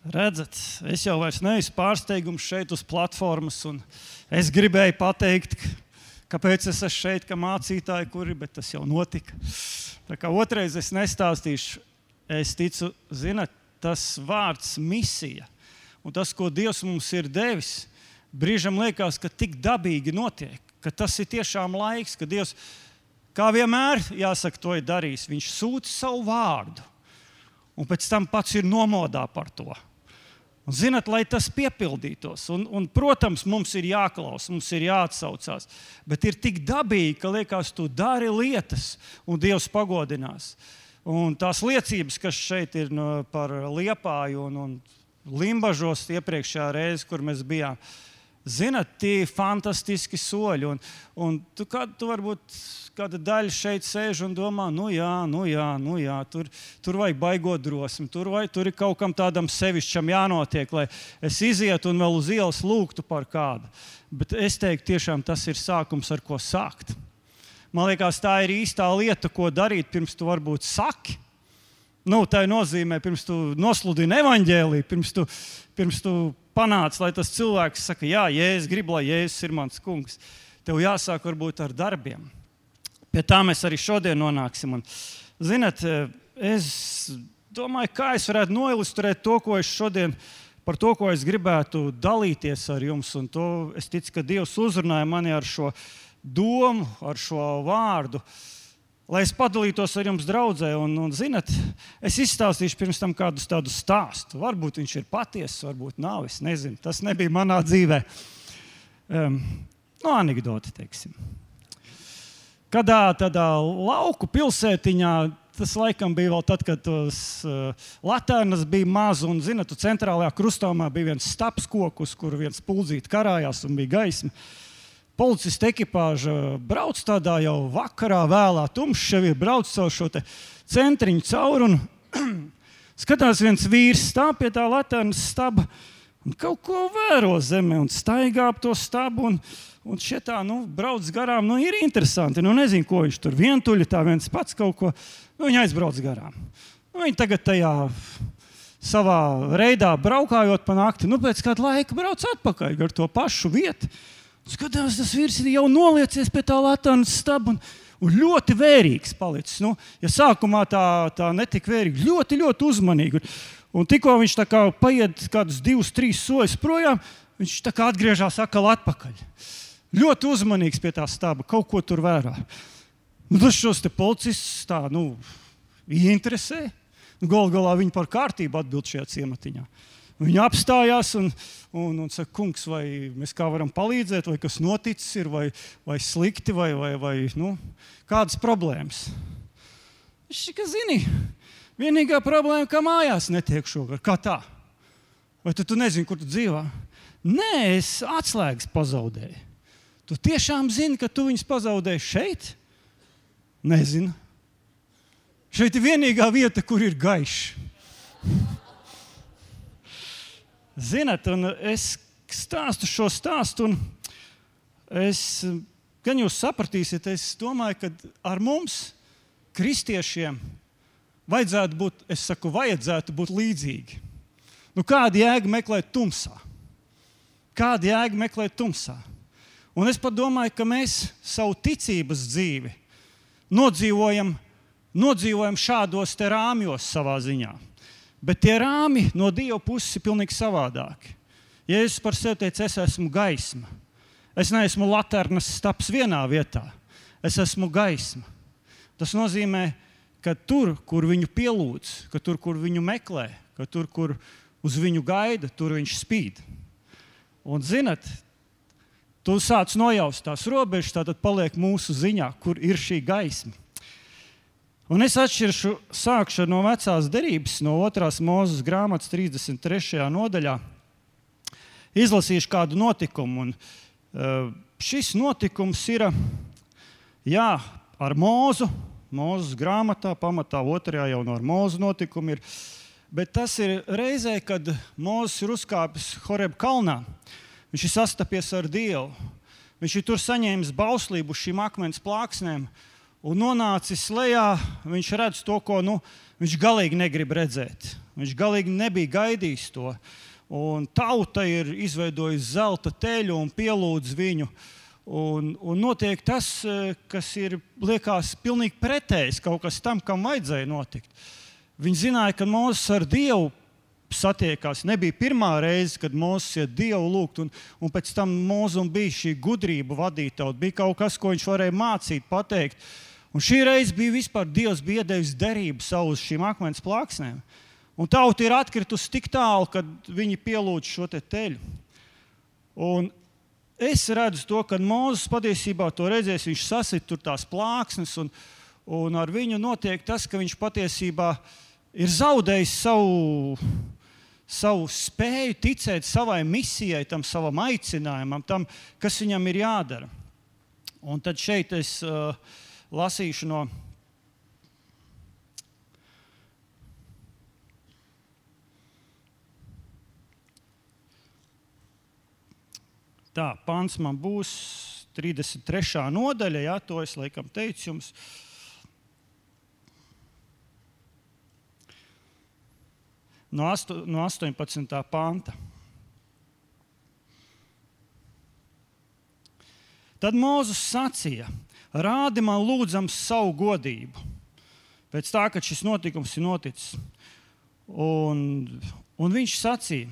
Redzat, es jau neesmu pārsteigums šeit uz platformas, es gribēju pateikt, kāpēc es esmu šeit, kā mācītāji, kuri, bet tas jau notika. Tā kā otrais es nestāstīšu, es ticu, zinat, tas vārds misija un tas, ko Dievs mums ir devis, brīžam liekas, ka tik dabīgi notiek, ka tas ir tiešām laiks, ka Dievs, kā vienmēr, jāsaka, to ir darījis. Viņš sūta savu vārdu, un pēc tam pats ir nomodā par to. Un, zinat, lai tas piepildītos, un, un, protams, mums ir jāklausās, mums ir jāatsaucās, bet ir tik dabīgi, ka liekas, tu dari lietas, un Dievs pagodinās. Un tās liecības, kas šeit ir no, par liepāju un, un limbažos iepriekšējā reizē, kur mēs bijām, uh, Zinat, tie ir fantastiski soļi. Un, un tu, kā, tu varbūt kāda daļa šeit sēž un domā, nu jā, nu jā, nu jā tur, tur vajag baigot drosmi, tur, vai, tur ir kaut kam tādam sevišķam jānotiek, lai es izietu un vēl uz ielas lūgtu par kādu. Bet es teiktu, tiešām tas ir sākums, ar ko sākt. Man liekas, tā ir īstā lieta, ko darīt pirms tu varbūt saki. Nu, tā nozīmē, pirms tu nosludini evaņģēlīju, pirms tu, pirms tu panāc, lai tas cilvēks saka, jā, Jēzus grib, lai Jēzus ir mans kungs. Tev jāsāk varbūt ar darbiem. Pie tā mēs arī šodien nonāksim. Un, zinat, es domāju, kā es varētu noilustrēt to, ko es šodien par to, ko es gribētu dalīties ar jums. Un to es ticu, ka Dievs uzrunāja mani ar šo domu, ar šo vārdu. Uh, lai es padalītos ar jums draudzē. Un, un, zinat, es izstāstīšu pirms tam kādus tādus stāstus. Varbūt viņš ir patiess, varbūt nav. Es nezinu, tas nebija manā dzīvē. Um, no anekdoti, teiksim. Kādā tādā lauku pilsētiņā, tas laikam bija vēl tad, kad tos uh, latērnas bija maz, un, zinat, centrālajā krustāmā bija viens stāps kokus, kur viens puldzīt karājās un bija gaisma. Uh, policista ekipāža brauc tādā jau vakarā, vēlā, tumšs jau ir braucis caur šo centriņu cauri. Un, skatās, viens vīrs stāv pie tā latēnas staba un kaut ko vēro zemē un staigā ap to stabu. Un, un šitā nu, brauc garām, nu, ir interesanti. Nu, nezinu, ko viņš tur vientuļi, tā viens pats kaut ko. Nu, viņa aizbrauc garām. Nu, viņa tagad tajā savā reidā braukājot pa nakti, nu, pēc kāda laika brauc atpakaļ ar to pašu vietu. Skatās, tas vīrs ir jau noliecies pie tā Latvijas stūra. Un ļoti vērīgs palicis. Nu, ja sākumā tā, tā netika vērīga, ļoti, ļoti uzmanīgi. Un tikko viņš kā paiet kādus divus, trīs soļus projām, viņš atgriežas atkal atpakaļ. Ļoti uzmanīgs pie tā stāva, kaut ko tur vērā. Nu, tas šos policistus tā, nu, interesē. Galu galā viņi par kārtību atbild šajā ciematiņā. Viņi apstājās un, un, un saka, kungs, vai mēs kā varam palīdzēt, vai kas noticis, ir, vai, vai slikti, vai, vai, vai nu, kādas problēmas. Viņš tikai zina, vienīgā problēma, ka mājās netiek šogad. Kā tā? Vai tu, tu nezini, kur tu dzīvo? Nē, es atslēgas pazaudēju. Tu tiešām zini, ka tu viņus pazaudēji šeit? Nezinu. Šeit ir vienīgā vieta, kur ir gaišs. Ziniet, es stāstu šo stāstu, un es, gan jūs sapratīsiet, es domāju, ka ar mums, kristiešiem, vajadzētu būt, es saku, vajadzētu būt līdzīgi. Nu, kāda jēga meklēt tumsā? Kāda jēga meklēt tumsā? Un es pat domāju, ka mēs savu ticības dzīvi nodzīvojam, nodzīvojam šādos rāmjos savā ziņā. Bet tie rāmi no Dieva puses ir pilnīgi savādāki. Jēzus par sevi teica, es esmu gaisma. Es neesmu laternas stāps vienā vietā, es esmu gaisma. Tas nozīmē, ka tur, kur viņu pielūdz, ka tur, kur viņu meklē, ka tur, kur uz viņu gaida, tur viņš spīd. Un, zinat, tu sāc nojaust tās robežas, tad paliek mūsu ziņā, kur ir šī gaisma. Un es atšķiršu, sākšu no vecās derības, no otrās mūzes grāmatas 33. nodaļā. Izlasīšu kādu notikumu. Un, uh, šis notikums ir jā, ar mūzu. Mūzes grāmatā, pamatā otrajā jau no mūzu notikuma ir. Bet tas ir reizē, kad Mozus ir uzkāpis Horeb kalnā. Viņš ir sastapies ar Dievu. Viņš ir tur saņēmis bauslību uz šīm akmens plāksnēm un nonācis lejā, viņš redz to, ko nu, viņš galīgi negrib redzēt. Viņš galīgi nebija gaidījis to. Un tauta ir izveidojusi zelta teļu un pielūdz viņu. Un, un notiek tas, eh, kas ir liekas pilnīgi pretējs kaut kas tam, kam vajadzēja notikt. Viņi zināja, ka Mozus ar Dievu satiekās. Nebija pirmā reize, kad Mozus iet Dievu lūgt, un, un pēc tam Mozum bija šī gudrība vadīt tautu. Bija kaut kas, ko viņš varēja mācīt, pateikt. Un šī reize bija vispār Dievs bija iedevis derību savu uz šīm akmens plāksnēm. Un tauta ir atkritusi tik tālu, ka viņi pielūdz šo te teļu. Un es redzu to, ka Mozus patiesībā to redzēs, viņš sasit tur tās plāksnes, un, un ar viņu notiek tas, ka viņš patiesībā ir zaudējis savu, savu spēju ticēt savai misijai, tam savam aicinājumam, tam, kas viņam ir jādara. Un tad šeit es uh, lasīšu no. Tā, pants man būs 33. nodaļa, jā, to es laikam teicu jums. No, astu, no 18. panta. Tad Mozus sacīja: rādi man lūdzams savu godību. Pēc tā, kad šis notikums ir noticis. Un, un viņš sacīja,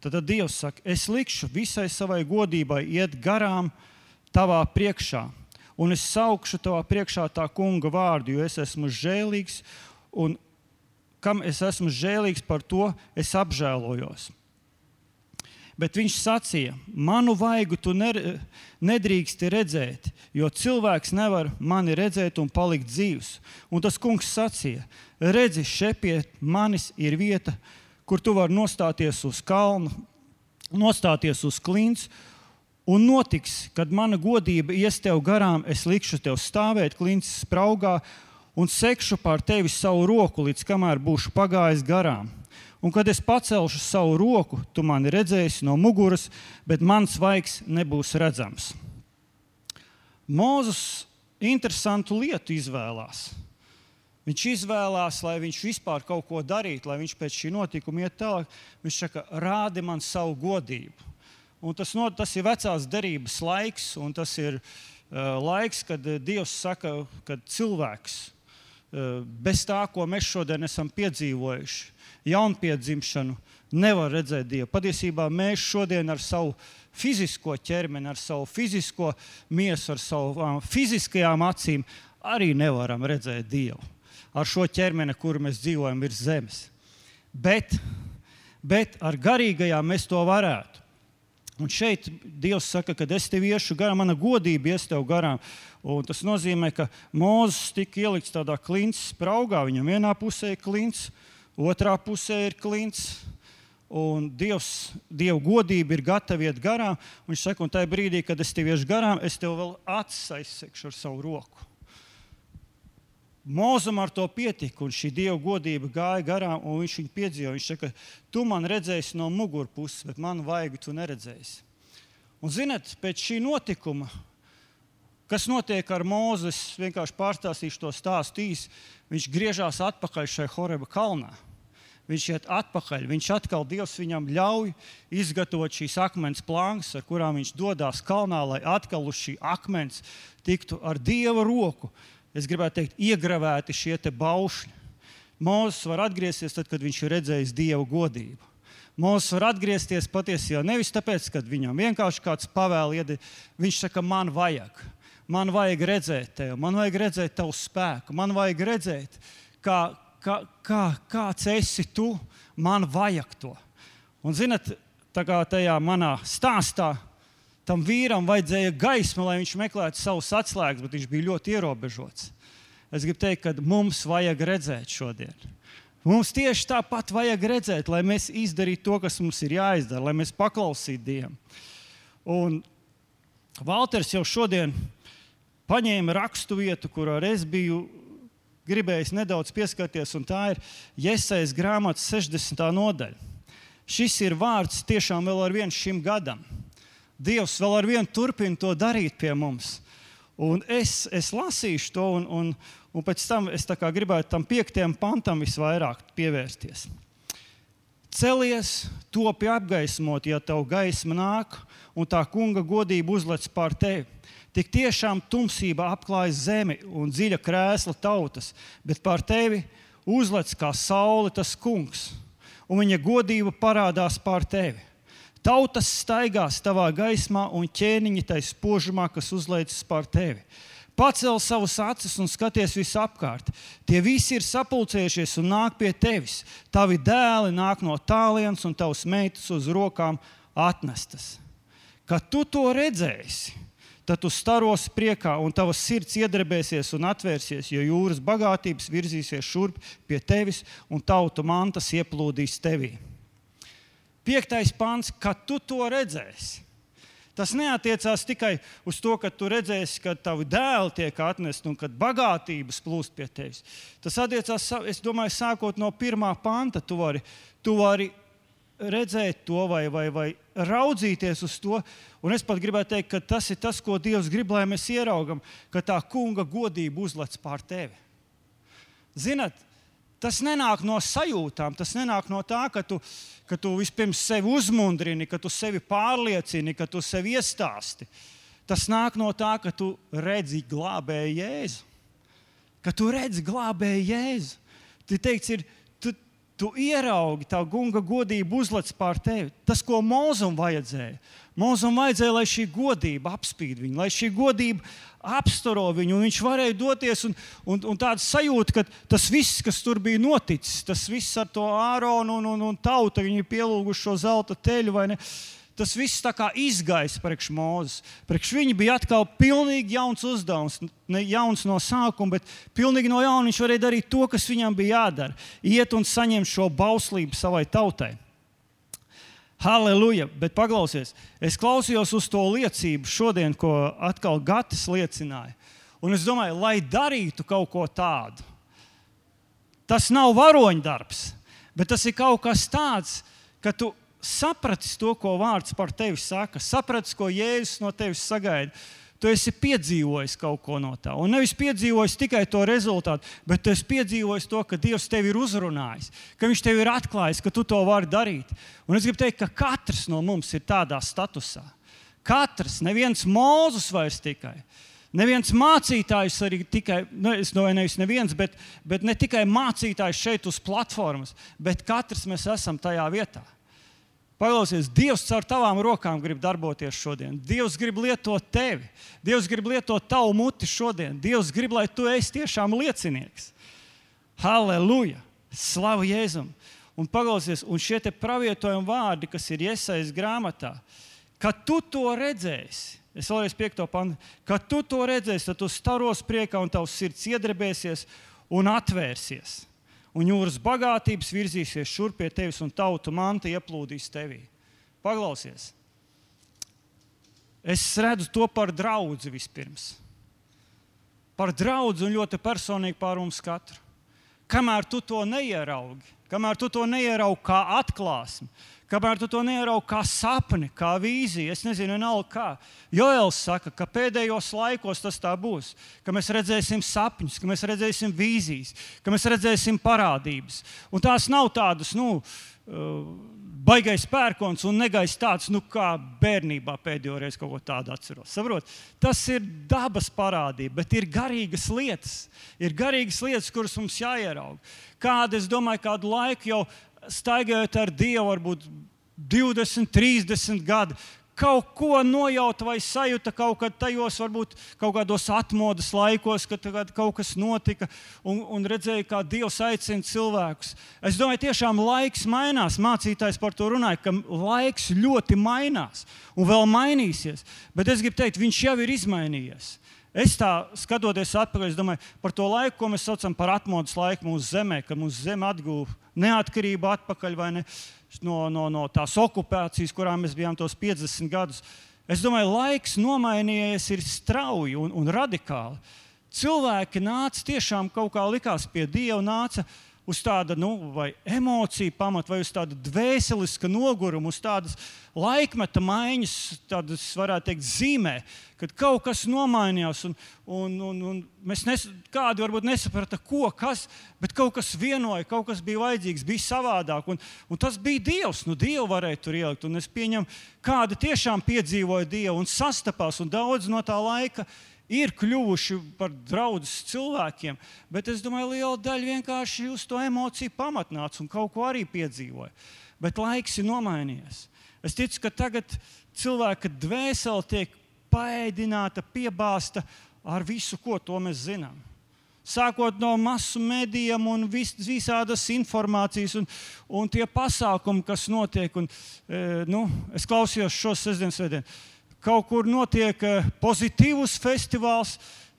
tad, tad Dievs saka, es likšu visai savai godībai iet garām tavā priekšā. Un es saukšu tavā priekšā tā kunga vārdu, jo es esmu žēlīgs, un kam es esmu žēlīgs par to, es apžēlojos. Bet viņš sacīja, manu vaigu tu nedrīksti redzēt, jo cilvēks nevar mani redzēt un palikt dzīvs. Un tas kungs sacīja, redzi, šeit pie manis ir vieta, kur tu vari nostāties uz kalnu, nostāties uz klints. Un notiks, kad mana godība ies tev garām, es likšu tev stāvēt klints spraugā un sekšu pār tevi savu roku, līdz kamēr būšu pagājis garām Un kad es pacelšu savu roku, tu mani redzēsi no muguras, bet mans vaigs nebūs redzams. Mūzis interesantu lietu izvēlās. Viņš izvēlās, lai viņš vispār kaut ko darītu, lai viņš pēc šī notikuma iet tālāk. Viņš saka, rādi man savu godību. Un tas, no, tas ir vecās derības laiks, un tas ir uh, laiks, kad Dievs saka, ka cilvēks uh, bez tā, ko mēs šodien esam piedzīvojuši, jaunpiedzimšanu, nevar redzēt Dievu. Patiesībā mēs šodien ar savu fizisko ķermeni, ar savu fizisko miesu, ar savām fiziskajām acīm arī nevaram redzēt Dievu. Ar šo ķermeni, kur mēs dzīvojam, ir zemes. Bet, bet ar garīgajām mēs to varētu. Un šeit Dievs saka, ka es tev iešu garām, mana godība ies tev garām. Un tas nozīmē, ka Mozus tika ielikts tādā klints spraugā. Viņam vienā pusē ir klints, otrā pusē ir klints. Un Dievs, Dieva godība ir gatava iet garām. Viņš saka, un tajā brīdī, kad es tev iešu garām, es tev vēl aizsekšu ar savu roku. Mūzam ar to pietika, un šī dieva godība gāja garām, un viņš viņu piedzīvoja. Viņš saka, tu man redzēsi no mugurpuses, bet man vajag, tu neredzēsi. Un, zinot, pēc šī notikuma, kas notiek ar Mūzu, es vienkārši pārstāstīšu to stāstu īsi. Viņš griežās atpakaļ šajā Horeba kalnā. Viņš iet atpakaļ. Viņš atkal Dievs viņam ļauj izgatavot šīs akmens plāngas, ar kurām viņš dodas kalnā, lai atkal uz šī akmens tiktu ar Dieva roku. Es gribētu teikt, iegravēti šie baušļi. Mozus var atgriezties tad, kad viņš ir redzējis Dieva godību. Mozus var atgriezties patiesībā nevis tāpēc, ka viņam vienkārši kāds pavēl iedod. Viņš saka, man vajag. Man vajag redzēt tevi, man vajag redzēt tavu spēku, man vajag redzēt, kā, kā, kā, kāds esi tu. Man vajag to. Un, zinot, tā kā tajā manā stāstā, tam vīram vajadzēja gaisma, lai viņš meklētu savus atslēgas, bet viņš bija ļoti ierobežots. Es gribu teikt, ka mums vajag redzēt šodien. Mums tieši tāpat vajag redzēt, lai mēs izdarītu to, kas mums ir jāizdara, lai mēs paklausītu Dievam. Un Valters jau šodien paņēma raksturvietu, kurā es biju gribējis nedaudz pieskarties, un tā ir Iesaistas grāmatas 60. nodaļa. Šis ir vārds tiešām vēl ar vienu šim gadam. Dievs vēl ar vienu turpina to darīt pie mums. Un es, es lasīšu to, un, un, un pēc tam es gribētu tam piektajam pantam visvairāk pievērsties. Celies, topi apgaismot, ja tev gaisma nāk, un tā kunga godība uzlec pār tevi. Tik tiešām tumsība apklāj zemi un dziļa krēsla tautas, bet pār tevi uzlec kā saule tas kungs, un viņa godība parādās pār tevi. Tautas staigās tavā gaismā, un ķēniņi tai spožumā, kas uzliecas pār tevi. Pacel savus acis un skaties visapkārt. Tie visi ir sapulcējušies un nāk pie tevis. Tavi dēli nāk no tālienes, un tavs meitas uz rokām atnestas. Kad tu to redzēsi, tad tu staros priekā, un tavs sirds iedrebēsies un atvērsies, jo jūras bagātības virzīsies šurp pie tevis, un tautu mantas ieplūdīs tevī. Piektais pāns, kad tu to redzēsi. Tas neatiecās tikai uz to, ka tu redzēsi, ka tavi dēli tiek atnesti un kad bagātības plūst pie tevis. Tas attiecās, es domāju, sākot no pirmā panta, tu vari, tu vari redzēt to vai, vai, vai raudzīties uz to. Un es pat gribētu teikt, ka tas ir tas, ko Dievs grib, lai mēs ieraugam, ka tā kunga godība uzlec pār tevi. Zinat, tas nenāk no sajūtām, tas nenāk no tā, ka tu ka tu vispirms sevi uzmundrini, ka tu sevi pārliecini, ka tu sevi iestāsti. Tas nāk no tā, ka tu redzi glābēju jēzu. Ka tu redzi glābēju jēzu. Tu teikts, ir, tu, ieraugi tā gunga godību uzlec pār tevi. Tas, ko Mozum vajadzēja. Mozum vajadzēja, lai šī godība apspīd viņu, lai šī godība apstaro viņu. Viņš varēja doties un, un, un tāda sajūta, ka tas viss, kas tur bija noticis, tas viss ar to āronu un, un, un tautu, viņi ir pielūguši šo zelta teļu vai ne. Tas viss tā kā izgaisa priekš mūzes. Priekš viņa bija atkal pilnīgi jauns uzdevums. Ne jauns no sākuma, bet pilnīgi no jauna viņš varēja darīt to, kas viņam bija jādara. Iet un saņemt šo bauslību savai tautai. Halleluja! Bet paklausies, es klausījos uz to liecību šodien, ko atkal Gatis liecināja. Un es domāju, lai darītu kaut ko tādu, tas nav varoņdarbs, bet tas ir kaut kas tāds, ka tu saprati to, ko vārds par tevi saka, saprati, ko Jēzus no tevis sagaida tu esi piedzīvojis kaut ko no tā. Un nevis piedzīvojis tikai to rezultātu, bet tu esi piedzīvojis to, ka Dievs tevi ir uzrunājis, ka Viņš tevi ir atklājis, ka tu to vari darīt. Un es gribu teikt, ka katrs no mums ir tādā statusā. Katrs, neviens mūzus vairs tikai. Neviens mācītājs arī tikai, nu, es domāju, nevis neviens, bet, bet ne tikai mācītājs šeit uz platformas, bet katrs mēs esam tajā vietā. Paklausies, Dievs caur tavām rokām grib darboties šodien. Dievs grib lietot tevi. Dievs grib lietot tavu muti šodien. Dievs grib, lai tu esi tiešām liecinieks. Halleluja! Slavu Jēzum! Un paklausies, un šie pravietojumi vārdi, kas ir iesaistīti grāmatā, kad tu to redzēsi, es vēlreiz piekto pantu, kad tu to redzēsi, tad tu staros priekā un tavs sirds iedrebēsies un atvērsies un jūras bagātības virzīsies šurp pie tevis, un tautu manta ieplūdīs tevī. Paklausies! Es redzu to par draugu vispirms. Par draugu un ļoti personīgi pār mums katru. Kamēr tu to neieraugi, kamēr tu to neieraugi kā atklāsmi, Kamēr tu to neieraugi kā sapni, kā vīziju, es nezinu, vienalga kā. Joels saka, ka pēdējos laikos tas tā būs, ka mēs redzēsim sapņus, ka mēs redzēsim vīzijas, ka mēs redzēsim parādības. Un tās nav tādas, nu, uh, baigais pērkons un negais tāds, nu, kā bērnībā pēdējo reizi kaut ko tādu atceros. Saprot? Tas ir dabas parādība, bet ir garīgas lietas. Ir garīgas lietas, kuras mums jāierauga. Kāda, es domāju, kādu laiku jau staigājot ar Dievu, varbūt 20, 30 gadi, kaut ko nojauta vai sajūta kaut kad tajos, varbūt kaut kādos atmodas laikos, kad kaut kas notika, un, un redzēja, kā Dievs aicina cilvēkus. Es domāju, tiešām laiks mainās. Mācītājs par to runāja, ka laiks ļoti mainās un vēl mainīsies. Bet es gribu teikt, viņš jau ir izmainījies. Es tā skatoties atpakaļ, domāju par to laiku, ko mēs saucam par atmodas laiku mūsu zemē, kad mūsu zeme atguva neatkarību atpakaļ ne, no, no, no tās okupācijas, kurā mēs bijām tos 50 gadus. Es domāju, laiks nomainījies ir strauji un, un radikāli. Cilvēki nāca tiešām kaut kā likās pie Dieva, nāca uz tāda nu, emocija pamata, vai uz tāda dvēseliska noguruma, uz tādas laikmeta maiņas, tādas, varētu teikt, zīmē, kad kaut kas nomainījās. Un, un, un, un mēs nes, kādi varbūt nesaprata, ko, kas, bet kaut kas vienoja, kaut kas bija vajadzīgs, bija savādāk. Un, un tas bija Dievs. Nu, Dievu varēja tur ielikt. Un es pieņemu, kāda tiešām piedzīvoja Dievu un sastapās, un daudz no tā laika ir kļuvuši par draugiem cilvēkiem, bet es domāju, liela daļa vienkārši uz to emociju pamatnāca un kaut ko arī piedzīvoja. Bet laiks ir nomainījies. Es ticu, ka tagad cilvēka dvēsele tiek paēdināta, piebāzta ar visu, ko mēs zinām. Sākot no masu medijiem un vis, visādas informācijas un, un tie pasākumi, kas notiek. Un, e, nu, es klausījos šo sestdienas svētdienu kaut kur notiek eh, pozitīvs festivāls,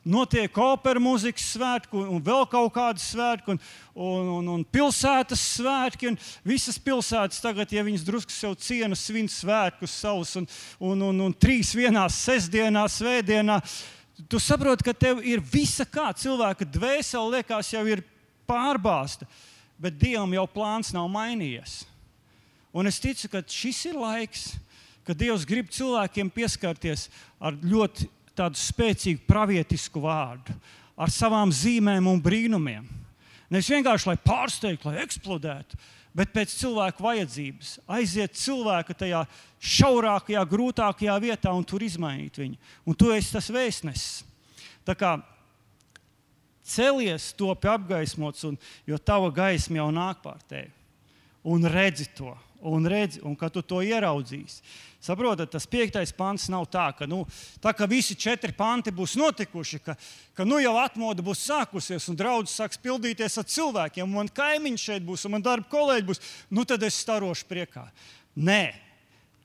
notiek opera mūzikas svētki un vēl kaut kādas svētki, un, un, un, un pilsētas svētki. Un visas pilsētas tagad, ja viņas drusku sev ciena, svin svētkus savus, un, un, un, un trīs vienā sestdienā, svētdienā. Tu saproti, ka tev ir visa kā cilvēka dvēsele, liekas, jau ir pārbāzta, bet Dievam jau plāns nav mainījies. Un es ticu, ka šis ir laiks, ka Dievs grib cilvēkiem pieskarties ar ļoti spēcīgu pravietisku vārdu, ar savām zīmēm un brīnumiem. Nevis vienkārši lai pārsteigtu, lai eksplodētu, bet pēc cilvēka vajadzības aiziet cilvēka tajā šaurākajā, grūtākajā vietā un tur izmainīt viņu. Un tu esi tas vēstnesis. Tā kā celies, topi apgaismots, un, jo tava gaisma jau nāk pār tevi. Un redzi to, un redzi, un kad tu to ieraudzīsi, Saprotat, tas piektais pants nav tā, ka, nu, tā, ka visi četri panti būs notikuši, ka, ka nu jau atmoda būs sākusies un draudzes sāks pildīties ar cilvēkiem, un man kaimiņš šeit būs, un man darba kolēģi būs, nu tad es starošu priekā. Nē,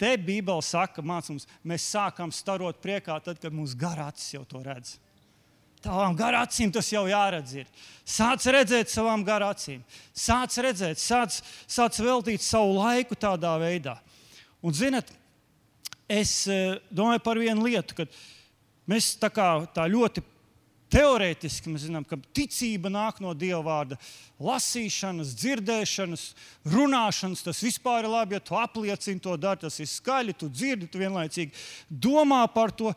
te Bībele saka, mācums, mēs sākam starot priekā tad, kad mūsu garācis jau to redz. Tavām garācīm tas jau jāredz. Ir. Sāc redzēt savām garācīm, sāc redzēt, sāc, sāc veltīt savu laiku tādā veidā. Un, zinot, es eh, domāju par vienu lietu, ka mēs tā, kā, tā ļoti teorētiski zinām, ka ticība nāk no Dieva vārda. Lasīšanas, dzirdēšanas, runāšanas, tas vispār ir labi, ja tu apliecini to dari, tas ir skaļi, tu dzirdi, tu vienlaicīgi domā par to.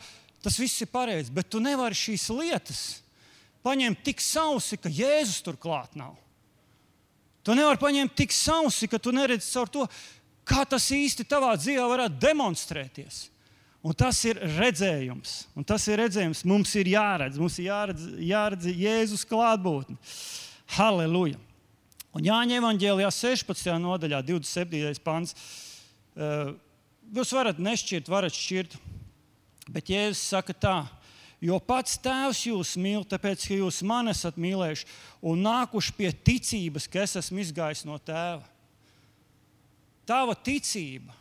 Tas viss ir pareizi, bet tu nevari šīs lietas paņemt tik sausi, ka Jēzus tur klāt nav. Tu nevari paņemt tik sausi, ka tu neredzi caur to, kā tas īsti tavā dzīvē varētu demonstrēties. Un tas ir redzējums. Un tas ir redzējums. Mums ir jāredz, mums ir jāredz, jāredz Jēzus klātbūtne. Halleluja! Un Jāņa Evangelijā 16. nodaļā, 27. pants. Eh, jūs varat nešķirt, varat šķirt, bet Jēzus saka tā, jo pats Tēvs jūs mīl, tāpēc, ka jūs mani esat mīlējuši un nākuši pie ticības, ka es esmu izgājis no Tēva. Tava ticība,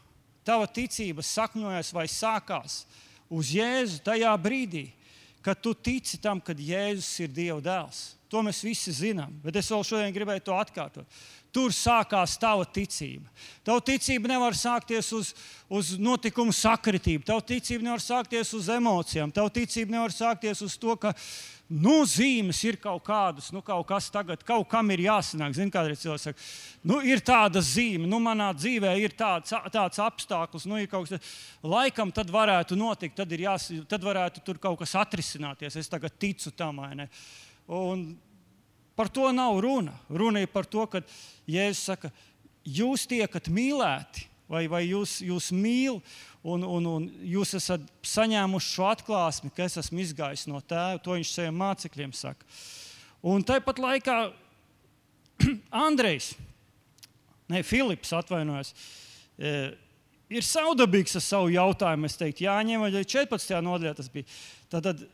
tava ticība sakņojas vai sākās uz Jēzu tajā brīdī, kad tu tici tam, ka Jēzus ir Dieva dēls. To mēs visi zinām, bet es vēl šodien gribēju to atkārtot. Tur sākās tava ticība. Tava ticība nevar sākties uz, uz notikumu sakritību, tava ticība nevar sākties uz emocijām, tava ticība nevar sākties uz to, ka nu, zīmes ir kaut kādas, nu, kaut kas tagad, kaut kam ir jāsanāk. Zini, kādreiz cilvēks saka, nu, ir tāda zīme, nu, manā dzīvē ir tāds, tāds apstākļus, nu, ir kaut kas, laikam tad varētu notikt, tad, jās, tad varētu tur kaut kas atrisināties. Es tagad ticu tam, vai ne? Un par to nav runa. Runa ir par to, ka Jēzus saka, jūs tiekat mīlēti, vai, vai jūs, jūs mīlat un, un, un jūs esat saņēmuši šo atklāsmi, ka es esmu izgājis no tēva. To viņš saviem mācekļiem saka. Un tāpat laikā Andrejs, ne Filips, atvainojos, e, ir savdabīgs ar savu jautājumu. Es teiktu, Jāņem, vai 14. nodaļā tas bija. Tad, tad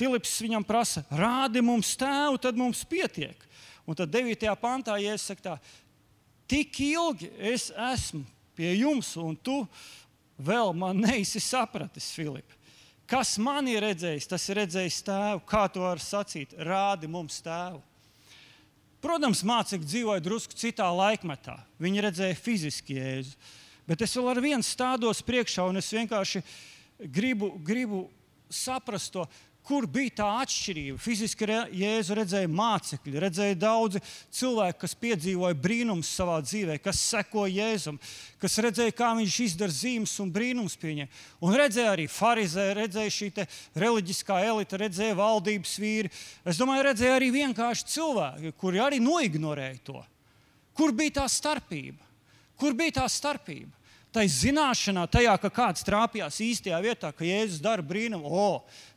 Filips viņam prasa, rādi mums tēvu, tad mums pietiek. Un tad 9. pantā iesaka tā, tik ilgi es esmu pie jums, un tu vēl man neesi sapratis, Filip. Kas man ir redzējis, tas ir redzējis tēvu. Kā to var sacīt? Rādi mums tēvu. Protams, mācekļi dzīvoja drusku citā laikmetā. Viņi redzēja fiziski jēzu. Bet es vēl ar vienu stādos priekšā, un es vienkārši gribu, gribu saprast to, Kur bija tā atšķirība? Fiziski re, Jēzu redzēja mācekļi, redzēja daudzi cilvēki, kas piedzīvoja brīnumus savā dzīvē, kas sekoja Jēzum, kas redzēja, kā viņš izdara zīmes un brīnums pieņem. Un redzēja arī farizē, redzēja šī reliģiskā elite, redzēja valdības vīri. Es domāju, redzēja arī vienkārši cilvēki, kuri arī noignorēja to. Kur bija tā starpība? Kur bija tā starpība? Tai zināšanā, tajā, ka kāds trāpījās īstajā vietā, ka Jēzus dara brīnumu, o,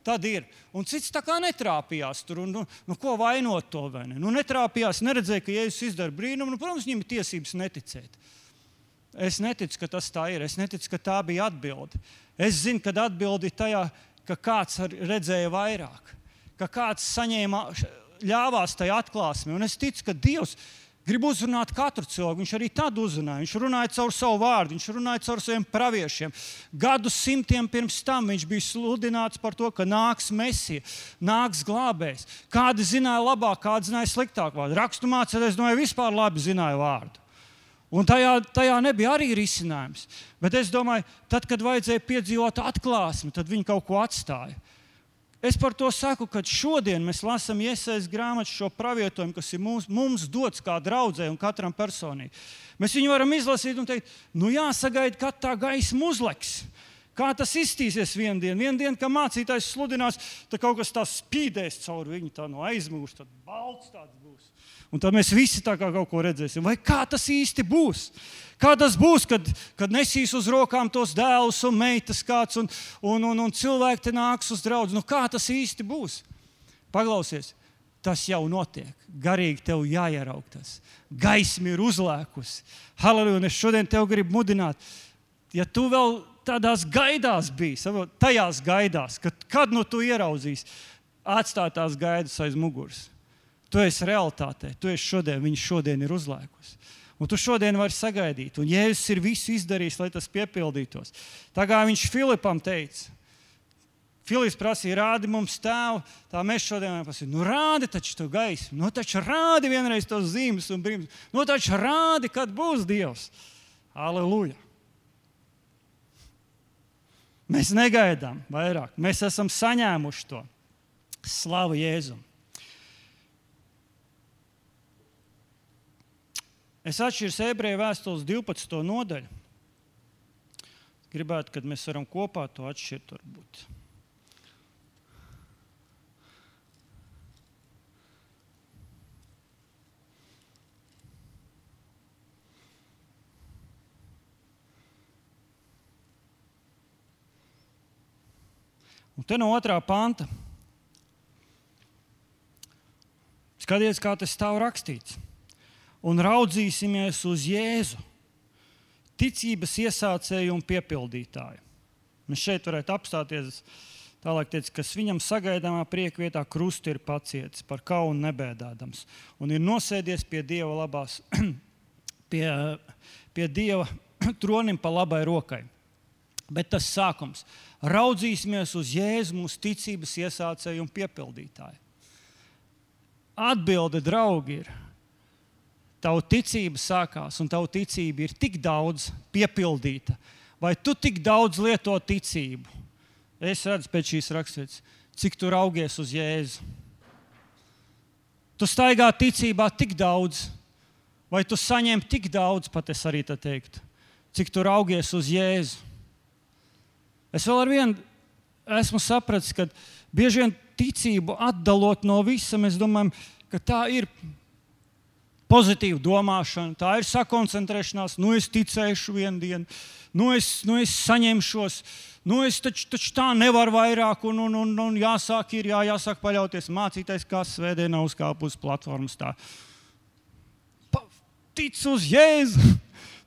tad ir. Un cits tā kā netrāpījās tur, un nu, nu, ko vainot to vai ne? Nu, netrāpījās, neredzēja, ka Jēzus izdara brīnumu, nu, protams, viņam ir tiesības neticēt. Es neticu, ka tas tā ir. Es neticu, ka tā bija atbilde. Es zinu, ka atbilde ir tajā, ka kāds redzēja vairāk, ka kāds saņēma, ļāvās tajā atklāsmē. Un es ticu, ka Dievs ir grib uzrunāt katru cilvēku. Viņš arī tad uzrunāja. Viņš runāja caur savu vārdu, viņš runāja caur saviem praviešiem. Gadu simtiem pirms tam viņš bija sludināts par to, ka nāks mesija, nāks glābējs. Kādi zināja labāk, kādi zināja sliktāk vārdu. Raksturmācītājs no vispār labi zināja vārdu. Un tajā, tajā nebija arī risinājums. Bet es domāju, tad, kad vajadzēja piedzīvot atklāsmi, tad viņi kaut ko atstāja. Es par to saku, ka šodien mēs lasām iesaistītu grāmatu šo pravietojumu, kas ir mums, mums dots kā draudzē un katram personīgi. Mēs viņu varam izlasīt un teikt, nu jāsagaida, kad tā gaisma uzliks. Kā tas iztīsies vienā dienā? Vienā dienā, kad mācītājs sludinās, tad kaut kas tāds spīdēs caur viņu, tā no aizmugures, tad balts tāds būs. Un tad mēs visi tā kā kaut ko redzēsim. Vai kā tas īsti būs? Kā tas būs, kad, kad nesīs uz rokām tos dēlus un meitas kāds, un, un, un, un cilvēki te nāks uz draugu? Nu, kā tas īsti būs? Paklausies, tas jau notiek. Garīgi tev jāieraug tas. Gaisma ir uzlēkusi. Halleluja! Un es šodien tev gribu mudināt, ja tu vēl tādās gaidās biji, tajās gaidās, kad, kad nu tu ieraudzīsi, atstāt tās gaidas aiz muguras. Tu esi realitātē, tu esi šodien, viņš šodien ir uzlēkusi. Un tu šodien vari sagaidīt, un Jēzus ir visu izdarījis, lai tas piepildītos. Tā kā viņš Filipam teica, Filips prasīja, rādi mums tēvu, tā mēs šodien prasījām, nu rādi taču to gaismu, nu taču rādi vienreiz tos zīmes un brīnums, nu taču rādi, kad būs Dievs. Aleluja! Mēs negaidām vairāk, mēs esam saņēmuši to. Slavu Jēzum! Es atšķiru ebreju vēstules 12. nodaļu. Gribētu, kad mēs varam kopā to atšķirt. Varbūt. Un te no otrā panta. Skaties, kā tas stāv rakstīts un raudzīsimies uz Jēzu, ticības iesācēju un piepildītāju. Mēs šeit varētu apstāties. Tālāk, teica, kas viņam sagaidāmā prieka vietā krustu ir pacietis, par kaunu nebēdādams, un ir nosēdies pie dieva labās, pie, pie dieva tronim pa labai rokai. Bet tas sākums - raudzīsimies uz Jēzu, mūsu ticības iesācēju un piepildītāju. Atbilde, draugi, ir tava ticība sākās, un tava ticība ir tik daudz piepildīta, vai tu tik daudz lieto ticību? Es redzu pēc šīs raksturības, cik tu raugies uz Jēzu. Tu staigā ticībā tik daudz, vai tu saņem tik daudz, pat es arī tā teiktu, cik tu raugies uz Jēzu. Es vēl ar vienu esmu sapratis, ka bieži vien ticību atdalot no visa, mēs domājam, ka tā ir pozitīva domāšana, tā ir sakoncentrēšanās. Nu, es ticēšu vienu dienu, nu, es, nu, es saņemšos. Nu, es taču, taču tā nevaru vairāk, un, un, un, un jāsāk, ir, jā, jāsāk paļauties. Mācīties, kā svētdienā uzkāpt uz platformas. Tā. Pa, tic uz Jēzu!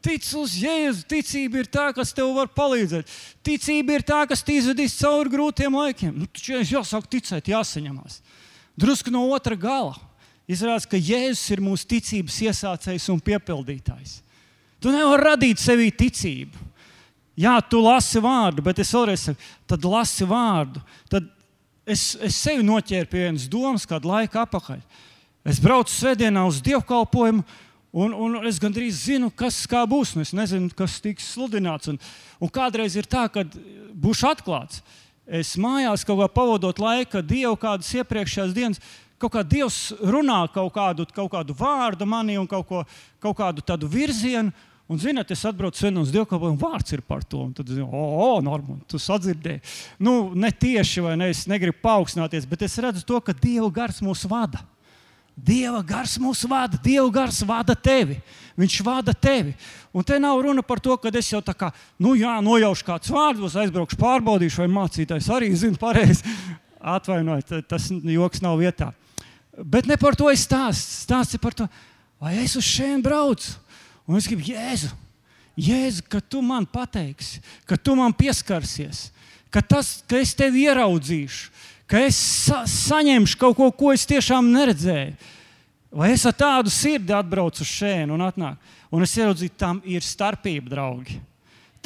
Tic uz Jēzu. Ticība ir tā, kas tev var palīdzēt. Ticība ir tā, kas te izvedīs cauri grūtiem laikiem. Nu, taču jāsāk ticēt, jāsaņemās. Drusku no otra gala. Izrādās, ka Jēzus ir mūsu ticības iesācējs un piepildītājs. Tu nevari radīt sevī ticību. Jā, tu lasi vārdu, bet es vēlreiz saku, tad lasi vārdu. Tad es, es sevi noķēru pie vienas domas, kādu laiku atpakaļ. Es braucu svētdienā uz dievkalpojumu, un, un es gandrīz zinu, kas būs. Es nezinu, kas tiks sludināts. Un, un kādreiz ir tā, ka būšu atklāts. es mājās kaut kā pavadot laiku, Dievu kādas iepriekšējās dienas. Kaut kā Dievs runā kaut kādu, kaut kādu vārdu manī un kaut, ko, kaut kādu tādu virzienu. Un, zināt, es atbraucu vienā uz dievkalpojumu, vārds ir par to. Un tad, o, oh, oh, Normand, tu sadzirdēji. Nu, ne tieši, vai ne, es negribu paaugstināties, bet es redzu to, ka Dieva gars mūs vada. Dieva gars mūs vada, Dieva gars vada tevi. Viņš vada tevi. Un te nav runa par to, ka es jau tā kā, nu jā, nojaušu kāds vārds, aizbraukšu, pārbaudīšu, vai mācītājs arī zina pareizi. Atvainojiet, tas joks nav vietā. Bet ne par to es stāstu. Stāsts ir par to, vai es uz šejienes braucu Un es gribu, Jēzu, Jēzu, ka tu man pateiksi, ka tu man pieskarsies, ka, tas, ka es tevi ieraudzīšu, ka es sa saņemšu kaut ko, ko es tiešām neredzēju. Vai es ar tādu sirdi atbraucu uz šejienes un atnāku? Un es ieraudzīju, tam ir starpība, draugi.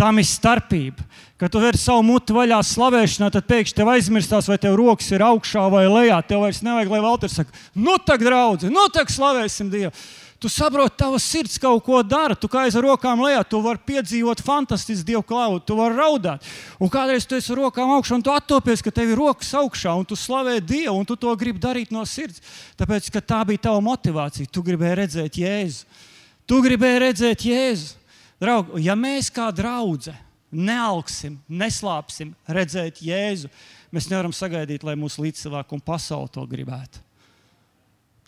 Tam ir starpība. Kad tu vari savu muti vaļā slavēšanā, tad pēkšņi tev aizmirstās, vai tev rokas ir augšā vai lejā. Tev vairs nevajag, lai Valters saka, nu tak, draugi, nu tak slavēsim Dievu. Tu saproti, tavs sirds kaut ko dara. Tu kā aiz rokām lejā, tu vari piedzīvot fantastisku dievu klaudu, tu vari raudāt. Un kādreiz tu esi rokām augšā, un tu attopies, ka tev ir rokas augšā, un tu slavē Dievu, un tu to gribi darīt no sirds. Tāpēc, ka tā bija tava motivācija. Tu gribēji redzēt Jēzu. Tu gribēji redzēt Jēzu. Draugi, ja mēs kā draugi neaugsim, neslāpsim redzēt Jēzu, mēs nevaram sagaidīt, lai mūsu līdzcilvēki un pasaule to gribētu.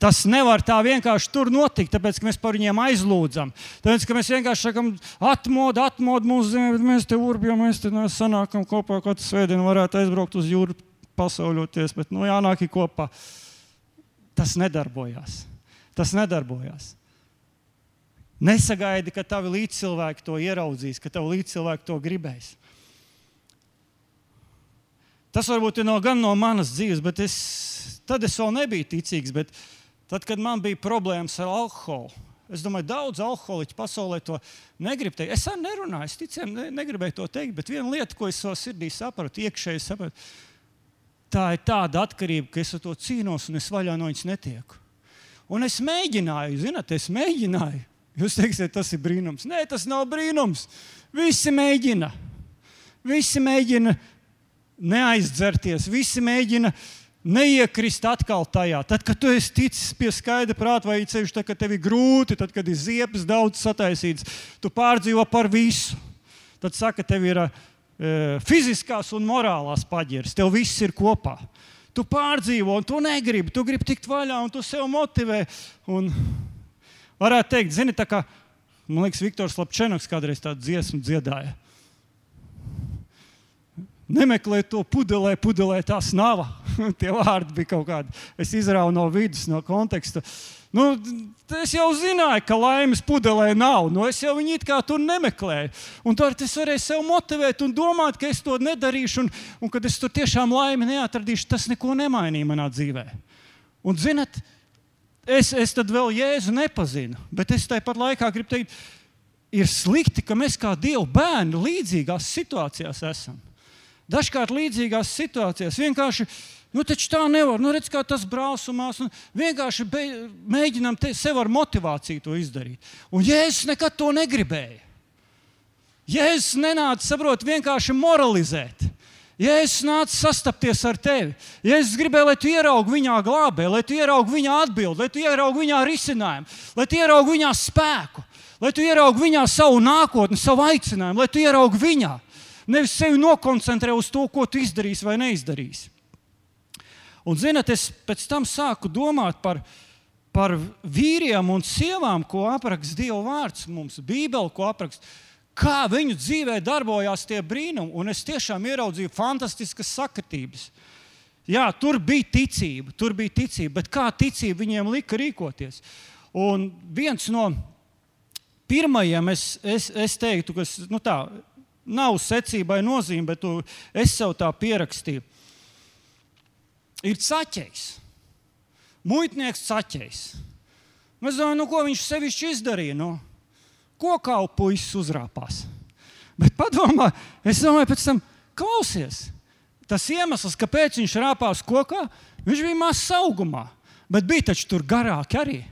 Tas nevar tā vienkārši tur notikt, tāpēc mēs par viņiem aizlūdzam. Tāpēc mēs vienkārši sakām, mūsu zemi, bet mēs te urbjam, mēs te sanākam kopā, katru svētdienu varētu aizbraukt uz jūru, pasauļoties, bet nu, jānāk kopā. Tas nedarbojās. Tas nedarbojās. Nesagaidi, ka tavi līdzcilvēki to ieraudzīs, ka tavi līdzcilvēki to gribēs. Tas varbūt ir no, gan no manas dzīves, bet es, tad es vēl nebiju ticīgs. Tad, kad man bija problēmas ar alkoholu, es domāju, daudz alkoholiķu pasaulē to negrib teikt. Es arī nerunāju, es ticēju, ne, negribēju to teikt, bet viena lieta, ko es savā sirdī sapratu, iekšēji sapratu, tā ir tāda atkarība, ka es ar to cīnos un es vaļā no viņas netieku. Un es mēģināju, zinot, es mēģināju. Jūs teiksiet, tas ir brīnums. Nē, tas nav brīnums. Visi mēģina. Visi mēģina neaizdzerties, visi mēģina neiekrist atkal tajā. Tad, kad tu esi ticis pie skaidra prāta, vai ceļš, tad, kad tev ir grūti, tad, kad ir ziepes daudz sataisīts, tu pārdzīvo par visu. Tad saka, tev ir e, fiziskās un morālās paģiras, tev viss ir kopā. Tu pārdzīvo, un tu negribi, tu gribi tikt vaļā, un tu sev motivē. Un varētu teikt, zini, tā kā man liekas, Viktors Lapčēnoks kādreiz tādu dziesmu dziedāja. Nemeklē to pudelē, pudelē tās nav. Tie vārdi bija kaut kādi. Es izrauju no vidus, no konteksta. Nu, es jau zināju, ka laimes pudelē nav. Nu, es jau viņu kā tur nemeklēju. Un tur es varēju sev motivēt un domāt, ka es to nedarīšu. Un, un kad es tur tiešām laimi neatradīšu, tas neko nemainīja manā dzīvē. Un, zinat, es, es tad vēl Jēzu nepazinu. Bet es tāpat laikā gribu teikt, ir slikti, ka mēs kā Dieva bērni līdzīgās situācijās esam. Dažkārt līdzīgās situācijās vienkārši. Nu, taču tā nevar. Nu, redz, kā tas brāzumās. Vienkārši be, mēģinām te, sev ar motivāciju to izdarīt. Un Jēzus nekad to negribēja. Jēzus nenāca, saprot, vienkārši moralizēt. Jēzus nāca sastapties ar tevi. Jēzus gribēja, lai tu ieraugi viņā glābē, lai tu ieraugi viņā atbildi, lai tu ieraugi viņā risinājumu, lai tu ieraugi viņā spēku, lai tu ieraugi viņā savu nākotni, savu aicinājumu, lai tu ieraugi viņā. Nevis sevi nokoncentrē uz to, ko tu izdarīsi vai neizdarīsi. Un, zinot, es pēc tam sāku domāt par, par vīriem un sievām, ko apraksta Dieva vārds mums, Bībele, ko apraksta. Kā viņu dzīvē darbojās tie brīnumi, un es tiešām ieraudzīju fantastiskas sakritības. Jā, tur bija ticība, tur bija ticība, bet kā ticība viņiem lika rīkoties? Un viens no pirmajiem, es, es, es teiktu, kas nu tā, Nav secībai nozīme, bet tu, es sev tā pierakstīju. Ir caķis. Muitnieks caķis. Es domāju, nu, ko viņš sevišķi izdarīja. Nu, ko kā puisis uzrāpās. Bet padomā, es domāju, pēc tam klausies. Tas iemesls, kāpēc viņš rāpās kokā, viņš bija mazs augumā. Bet bija taču tur garāk arī.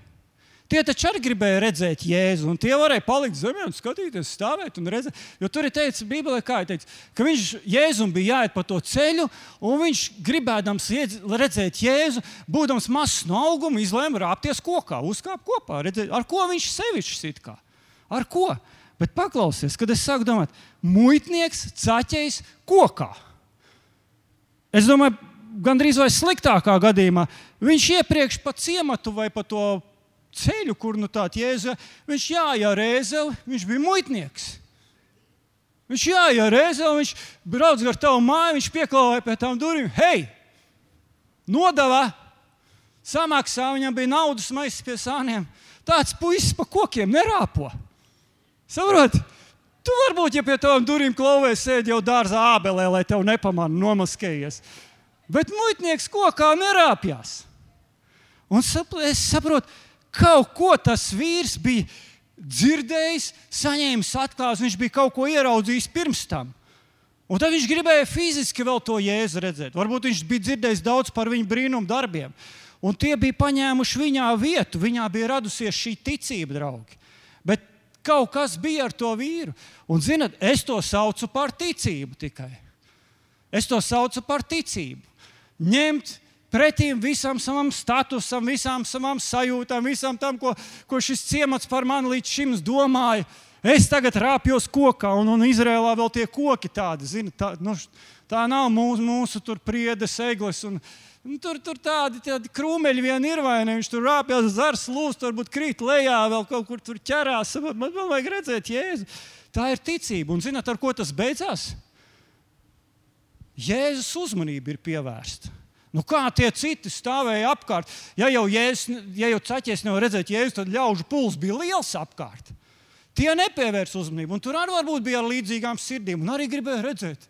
Tie taču arī gribēja redzēt Jēzu, un tie varēja palikt zemē un skatīties, stāvēt un redzēt. Jo tur ir teikts, Bībelē, kā ir teikts, ka viņš Jēzum bija jāiet pa to ceļu, un viņš gribēdams redzēt Jēzu, būdams mazs no auguma, izlēma rāpties kokā, uzkāpt kopā. Redzēt, ar ko viņš sevišķi sit kā? Ar ko? Bet paklausies, kad es sāku domāt, muitnieks caķējis kokā. Es domāju, gandrīz vai sliktākā gadījumā viņš iepriekš pa ciematu vai pa to ceļu, kur nu tāds jēza, viņš jāja rēzeli, viņš bija muitnieks. Viņš jāja rēzeli, viņš brauc gar tavu māju, viņš pieklāvēja pie tām durvīm. Hei, nodeva! Samaksā viņam bija naudas maisis pie sāniem. Tāds puisis pa kokiem nerāpo. Saprotiet? Tu varbūt, ja pie tām durvīm klauvēs, sēdi jau dārzā ābelē, lai tev nepamanā, nomaskējies. Bet muitnieks kokā nerāpjas. Un es saprotu, kaut ko tas vīrs bija dzirdējis, saņēmis atklāsmes, viņš bija kaut ko ieraudzījis pirms tam. Un tad viņš gribēja fiziski vēl to jēzu redzēt. Varbūt viņš bija dzirdējis daudz par viņu brīnumu darbiem. Un tie bija paņēmuši viņā vietu, viņā bija radusies šī ticība, draugi. Bet Kaut kas bija ar to vīru. Un, zinot, es to saucu par ticību tikai. Es to saucu par ticību. Ņemt pretī visam savam statusam, visām savām sajūtām, visam tam, ko, ko šis ciemats par mani līdz šim domāja. Es tagad rāpjos kokā, un, un Izrēlā vēl tie koki tādi, zini, tā, nu, tā nav mūsu, mūsu priedes, eglis. Un, Nu, tur, tur tādi, tādi krūmeļi vien ir, vai ne? Viņš tur rāpjas, zars, lūst, varbūt krīt lejā, vēl kaut kur tur ķerās. Man, man vajag redzēt, Jēzu. Tā ir ticība. Un zināt, ar ko tas beidzās? Jēzus uzmanība ir pievērsta. Nu, kā tie citi stāvēja apkārt? Ja jau, jēzus, ja jau caķis nevar redzēt, jēzus, tad ļaužu puls bija liels apkārt. Tie nepievērs uzmanību. Un tur arī varbūt bija ar līdzīgām sirdīm un arī gribēja redzēt.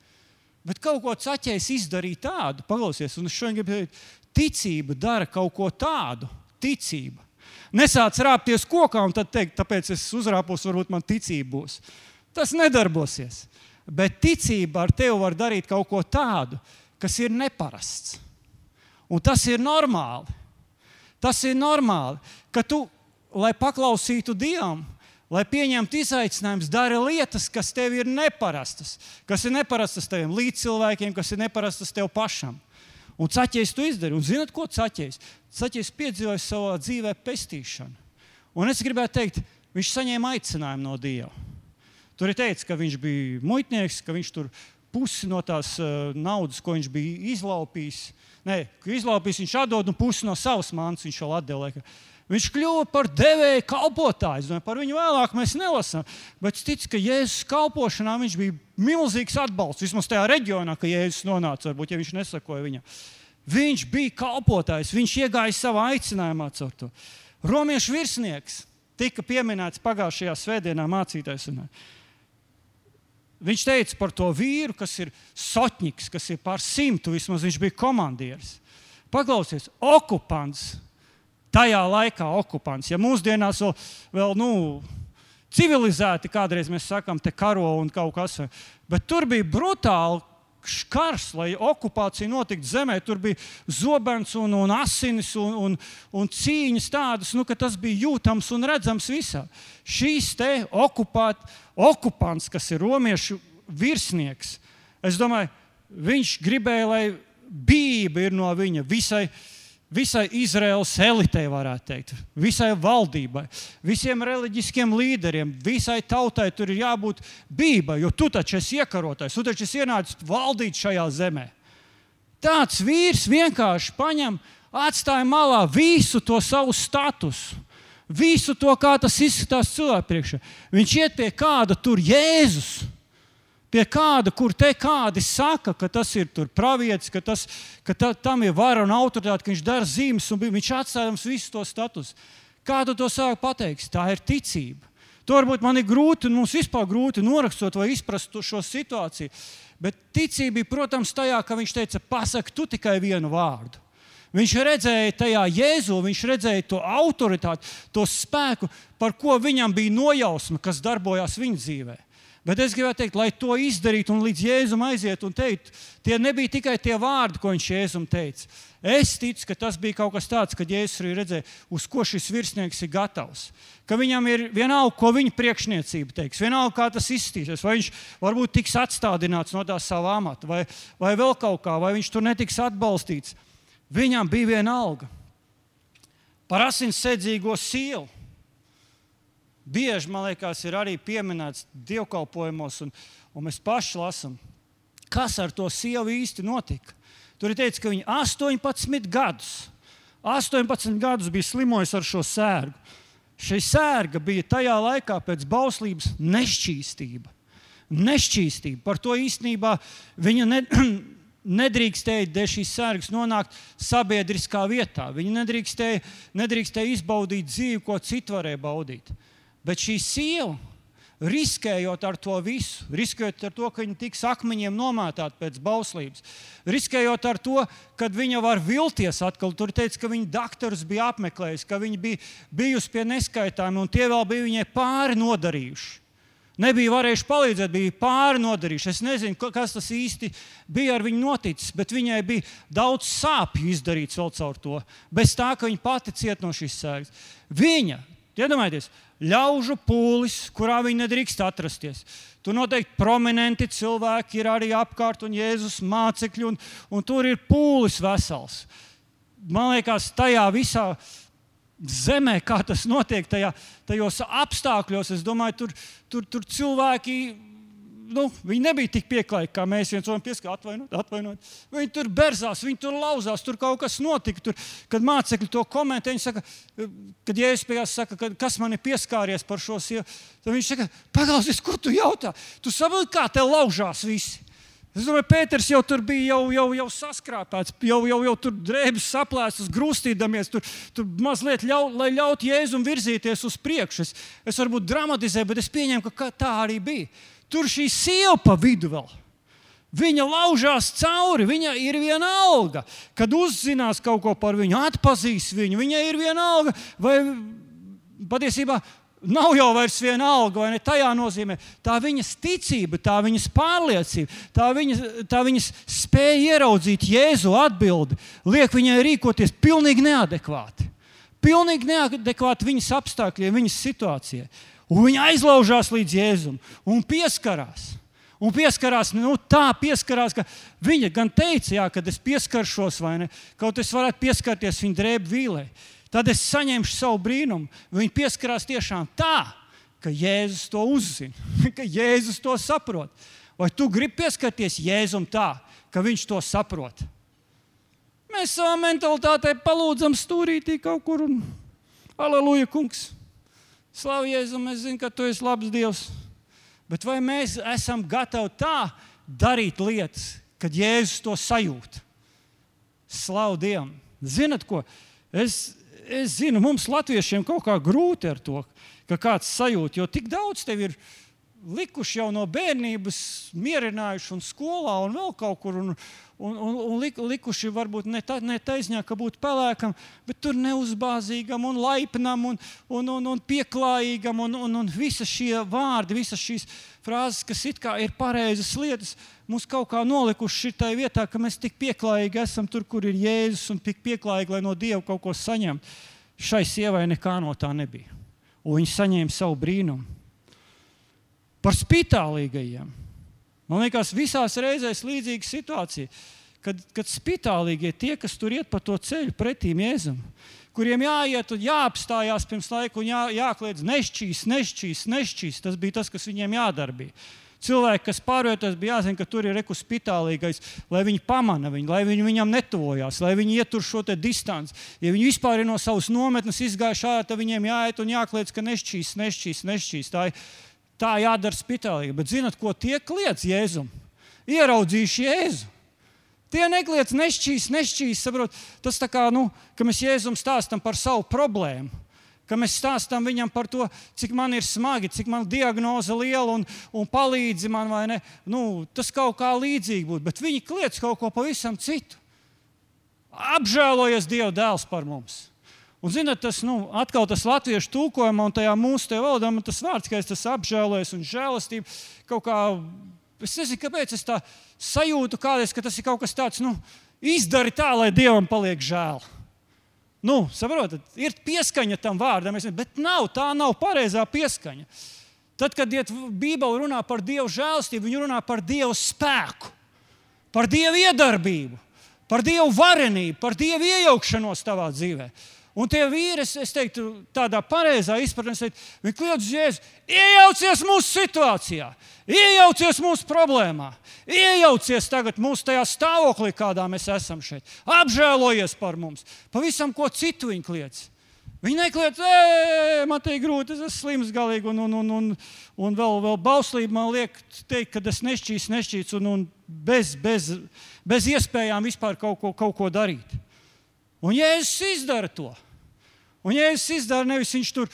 Bet kaut ko caķējis izdarīja tādu, paklausies, un es šodien gribu teikt, ticība dara kaut ko tādu. Ticība. Nesāc rāpties kokā un tad teikt, tāpēc es uzrāpos, varbūt man ticība būs. Tas nedarbosies. Bet ticība ar tevi var darīt kaut ko tādu, kas ir neparasts. Un tas ir normāli. Tas ir normāli, ka tu, lai paklausītu Dievam, lai pieņemtu izaicinājumus, dari lietas, kas tev ir neparastas, kas ir neparastas taviem līdzcilvēkiem, kas ir neparastas tev pašam. Un caķis to izdarīja. Un zinot, ko caķis? Caķis piedzīvoja savā dzīvē pestīšanu. Un es gribētu teikt, viņš saņēma aicinājumu no Dieva. Tur ir teikts, ka viņš bija muitnieks, ka viņš tur pusi no tās uh, naudas, ko viņš bija izlaupījis, Nē, izlaupījis viņš atdod un pusi no savas mantas viņš vēl atdeva. Viņš kļuva par devēju kalpotāju. Par viņu vēlāk mēs nelasām. Bet es ticu, ka Jēzus kalpošanā viņš bija milzīgs atbalsts. Vismaz tajā reģionā, ka Jēzus nonāca, varbūt ja viņš nesakoja viņam. Viņš bija kalpotājs, viņš iegāja savā aicinājumā caur to. Romiešu virsnieks tika pieminēts pagājušajā svētdienā mācītājs. Viņš teica par to vīru, kas ir sotņiks, kas ir pār simtu, vismaz viņš bija komandieris. Paklausies, okupants tajā laikā okupants. Ja mūsdienās vēl, vēl nu, civilizēti kādreiz mēs sakām, te karo un kaut kas, bet tur bija brutāli. Kars, lai okupācija notiktu zemē, tur bija zobens un, un asinis un, un, un cīņas tādas, nu, ka tas bija jūtams un redzams visā. Šīs te okupāt, okupants, kas ir romiešu virsnieks, es domāju, viņš gribēja, lai bība ir no viņa visai visai Izraels elitei, varētu teikt, visai valdībai, visiem reliģiskiem līderiem, visai tautai tur ir jābūt bībai, jo tu taču esi iekarotājs, tu taču esi ienācis valdīt šajā zemē. Tāds vīrs vienkārši paņem, atstāja malā visu to savu statusu. Visu to, kā tas izskatās cilvēku priekšā. Viņš iet pie kāda tur Jēzus pie kāda, kur te kādi saka, ka tas ir pravietis, ka, tas, ka ta, tam ir vara un autoritāte, ka viņš dara zīmes un viņš atstāja mums visu to statusu. Kā tu to sāki pateikt? Tā ir ticība. To varbūt man ir grūti, mums vispār grūti norakstot vai izprast šo situāciju. Bet ticība protams, tajā, ka viņš teica, pasak tu tikai vienu vārdu. Viņš redzēja tajā jēzu, viņš redzēja to autoritāti, to spēku, par ko viņam bija nojausma, kas darbojās viņa dzīvēm. Bet es gribētu teikt, lai to izdarītu un līdz Jēzum aiziet un teikt, tie nebija tikai tie vārdi, ko viņš Jēzum teica. Es ticu, ka tas bija kaut kas tāds, kad Jēzus arī redzēja, uz ko šis virsnieks ir gatavs. Ka viņam ir vienalga, ko viņa priekšniecība teiks, vienalga, kā tas izskatīsies. Vai viņš varbūt tiks atstādināts no tā sava amata, vai, vai vēl kaut kā, vai viņš tur netiks atbalstīts. Viņam bija vienalga par asinssedzīgo sielu bieži, man liekas, ir arī pieminēts dievkalpojumos, un, un mēs paši lasām, kas ar to sievu īsti notika. Tur ir teikts, ka viņa 18 gadus, 18 gadus bija slimojusi ar šo sērgu. Šī sērga bija tajā laikā pēc bauslības nešķīstība. Nešķīstība. Par to īstenībā viņa ne, nedrīkstēja dēļ šīs sērgas nonākt sabiedriskā vietā. Viņa nedrīkstēja, nedrīkstēja izbaudīt dzīvi, ko citi varēja baudīt. Bet šī sieva, riskējot ar to visu, riskējot ar to, ka viņa tiks akmeņiem nomētāta pēc bauslības, riskējot ar to, ka viņa var vilties atkal. Tur teica, ka viņa doktorus bija apmeklējis, ka viņa bija bijusi pie neskaitām, un tie vēl bija viņai pāri nodarījuši. Nebija varējuši palīdzēt, bija pāri nodarījuši. Es nezinu, kas tas īsti bija ar viņu noticis, bet viņai bija daudz sāpju izdarīts vēl caur to. Bez tā, ka viņa pati ciet no šīs sēgas. Viņa, iedomājieties, ļaužu pūlis, kurā viņi nedrīkst atrasties. Tur noteikti prominenti cilvēki ir arī apkārt, un Jēzus mācekļi, un, un tur ir pūlis vesels. Man liekas, tajā visā zemē, kā tas notiek, tajā, tajos apstākļos, es domāju, tur, tur, tur cilvēki nu, viņi nebija tik pieklājīgi, kā mēs viens otram pieskārām, atvainojiet, atvainojiet. Viņi tur berzās, viņi tur lauzās, tur kaut kas notika. Tur, kad mācekļi to komentē, viņi saka, kad Jēzus pie jās saka, ka, kas man ir pieskāries par šo sievu, tad viņš saka, paklausies, ko tu jautā? Tu saproti, kā te laužās visi. Es domāju, Pēters jau tur bija jau, jau, jau saskrāpēts, jau, jau, jau tur drēbes saplēstas, grūstīdamies, tur, tur mazliet ļau, lai ļautu Jēzum virzīties uz priekšu. Es, es varbūt dramatizēju, bet es pieņēmu, ka tā arī bija. Tur šī sieva pa vidu vēl. Viņa laužās cauri, viņa ir viena alga. Kad uzzinās kaut ko par viņu, atpazīs viņu, viņai ir viena alga. Vai patiesībā nav jau vairs viena alga, vai ne? Tajā nozīmē tā viņas ticība, tā viņas pārliecība, tā, viņa, tā viņas spēja ieraudzīt Jēzu atbildi, liek viņai rīkoties pilnīgi neadekvāti. Pilnīgi neadekvāti viņas apstākļiem, viņas situācijai. Un viņa aizlaužās līdz Jēzum un pieskarās. Un pieskarās, nu, tā pieskarās, ka viņa gan teica, jā, kad es pieskaršos, vai ne, kaut es varētu pieskarties viņa drēbu vīlē. Tad es saņemšu savu brīnumu. Viņa pieskarās tiešām tā, ka Jēzus to uzzina, ka Jēzus to saprot. Vai tu gribi pieskarties Jēzum tā, ka viņš to saprot? Mēs savā mentalitātē palūdzam stūrītī kaut kur un aleluja, kungs! Slavu Jēzum, es zinu, ka tu esi labs Dievs. Bet vai mēs esam gatavi tā darīt lietas, kad Jēzus to sajūt? Slavu Dievam! Zinat, ko? Es, es zinu, mums, Latviešiem, kaut kā grūti ar to, ka kāds sajūt, jo tik daudz tev ir likuši jau no bērnības, mierinājuši un skolā un vēl kaut kur. Un, un, un, un likuši varbūt ne, ta, ne taisnā, ka būtu pelēkam, bet tur neuzbāzīgam un laipnam un, un, un, un pieklājīgam. Un, un, un visas šie vārdi, visas šīs frāzes, kas it kā ir pareizas lietas, mums kaut kā nolikuši šitā vietā, ka mēs tik pieklājīgi esam tur, kur ir Jēzus un tik pieklājīgi, lai no Dieva kaut ko saņemtu. Šai sievai nekā no tā nebija. Un viņa saņēma savu brīnumu par spitālīgajiem. Man liekas, visās reizēs līdzīga situācija, kad, kad spitālīgie tie, kas tur iet pa to ceļu pretī Jēzum, kuriem jāiet un jāapstājās pirms laika un jā, jākliedz nešķīs, nešķīs, nešķīs. Tas bija tas, kas viņiem jādara. Bija. Cilvēki, kas pārvietojas, bija jāzina, ka tur ir rekus spitālīgais, lai viņi pamana viņu, lai viņi viņam netuvojās, lai viņi ietur šo distanci. Ja viņi vispār ir no savas nometnes izgājuši ārā, tad viņiem jāiet un jākliedz, ka nešķīs, nešķīs, nešķīs. Tā ir Tā jādara spitālīgi. Bet zinat, ko tie kliedz Jēzum? Ieraudzījuši Jēzu. Tie nekliedz nešķīs, nešķīs. Saprot, tas tā kā, nu, ka mēs Jēzum stāstam par savu problēmu. Ka mēs stāstām viņam par to, cik man ir smagi, cik man diagnoze liela un, un palīdzi man, vai ne? Nu, tas kaut kā līdzīgi būtu, bet viņi kliedz kaut ko pavisam citu. Apžēlojies Dieva dēls par mums. Un, zinot, tas nu, atkal tas latviešu tulkojumā un tajā mūsu valodā, man tas vārds, ka es tas apžēloju un žēlastību kaut kā, es nezinu, kāpēc es tā sajūtu kādreiz, ka tas ir kaut kas tāds, nu, izdari tā, lai Dievam paliek žēl. Nu, saprotat, ir pieskaņa tam vārdam, bet nav, tā nav pareizā pieskaņa. Tad, kad Bībele runā par Dieva žēlstību, viņa runā par Dieva spēku, par Dieva iedarbību, par Dieva varenību, par Dieva iejaukšanos tavā dzīvēm. Un tie vīri, es teiktu, tādā pareizā izpratnē, viņi kliedz Jēzu, iejaucies mūsu situācijā, iejaucies mūsu problēmā, iejaucies tagad mūsu tajā stāvoklī, kādā mēs esam šeit, apžēlojies par mums. Pavisam ko citu viņi kliedz. Viņi nekliedz, man te ir grūti, es esmu slims galīgi, un, un, un, un, un vēl, vēl bauslība man liek teikt, ka es nešķīstu, nešķīstu, un, un bez, bez, bez iespējām vispār kaut ko, kaut ko darīt. Un Jēzus izdara to. Un Jēzus izdara nevis viņš tur.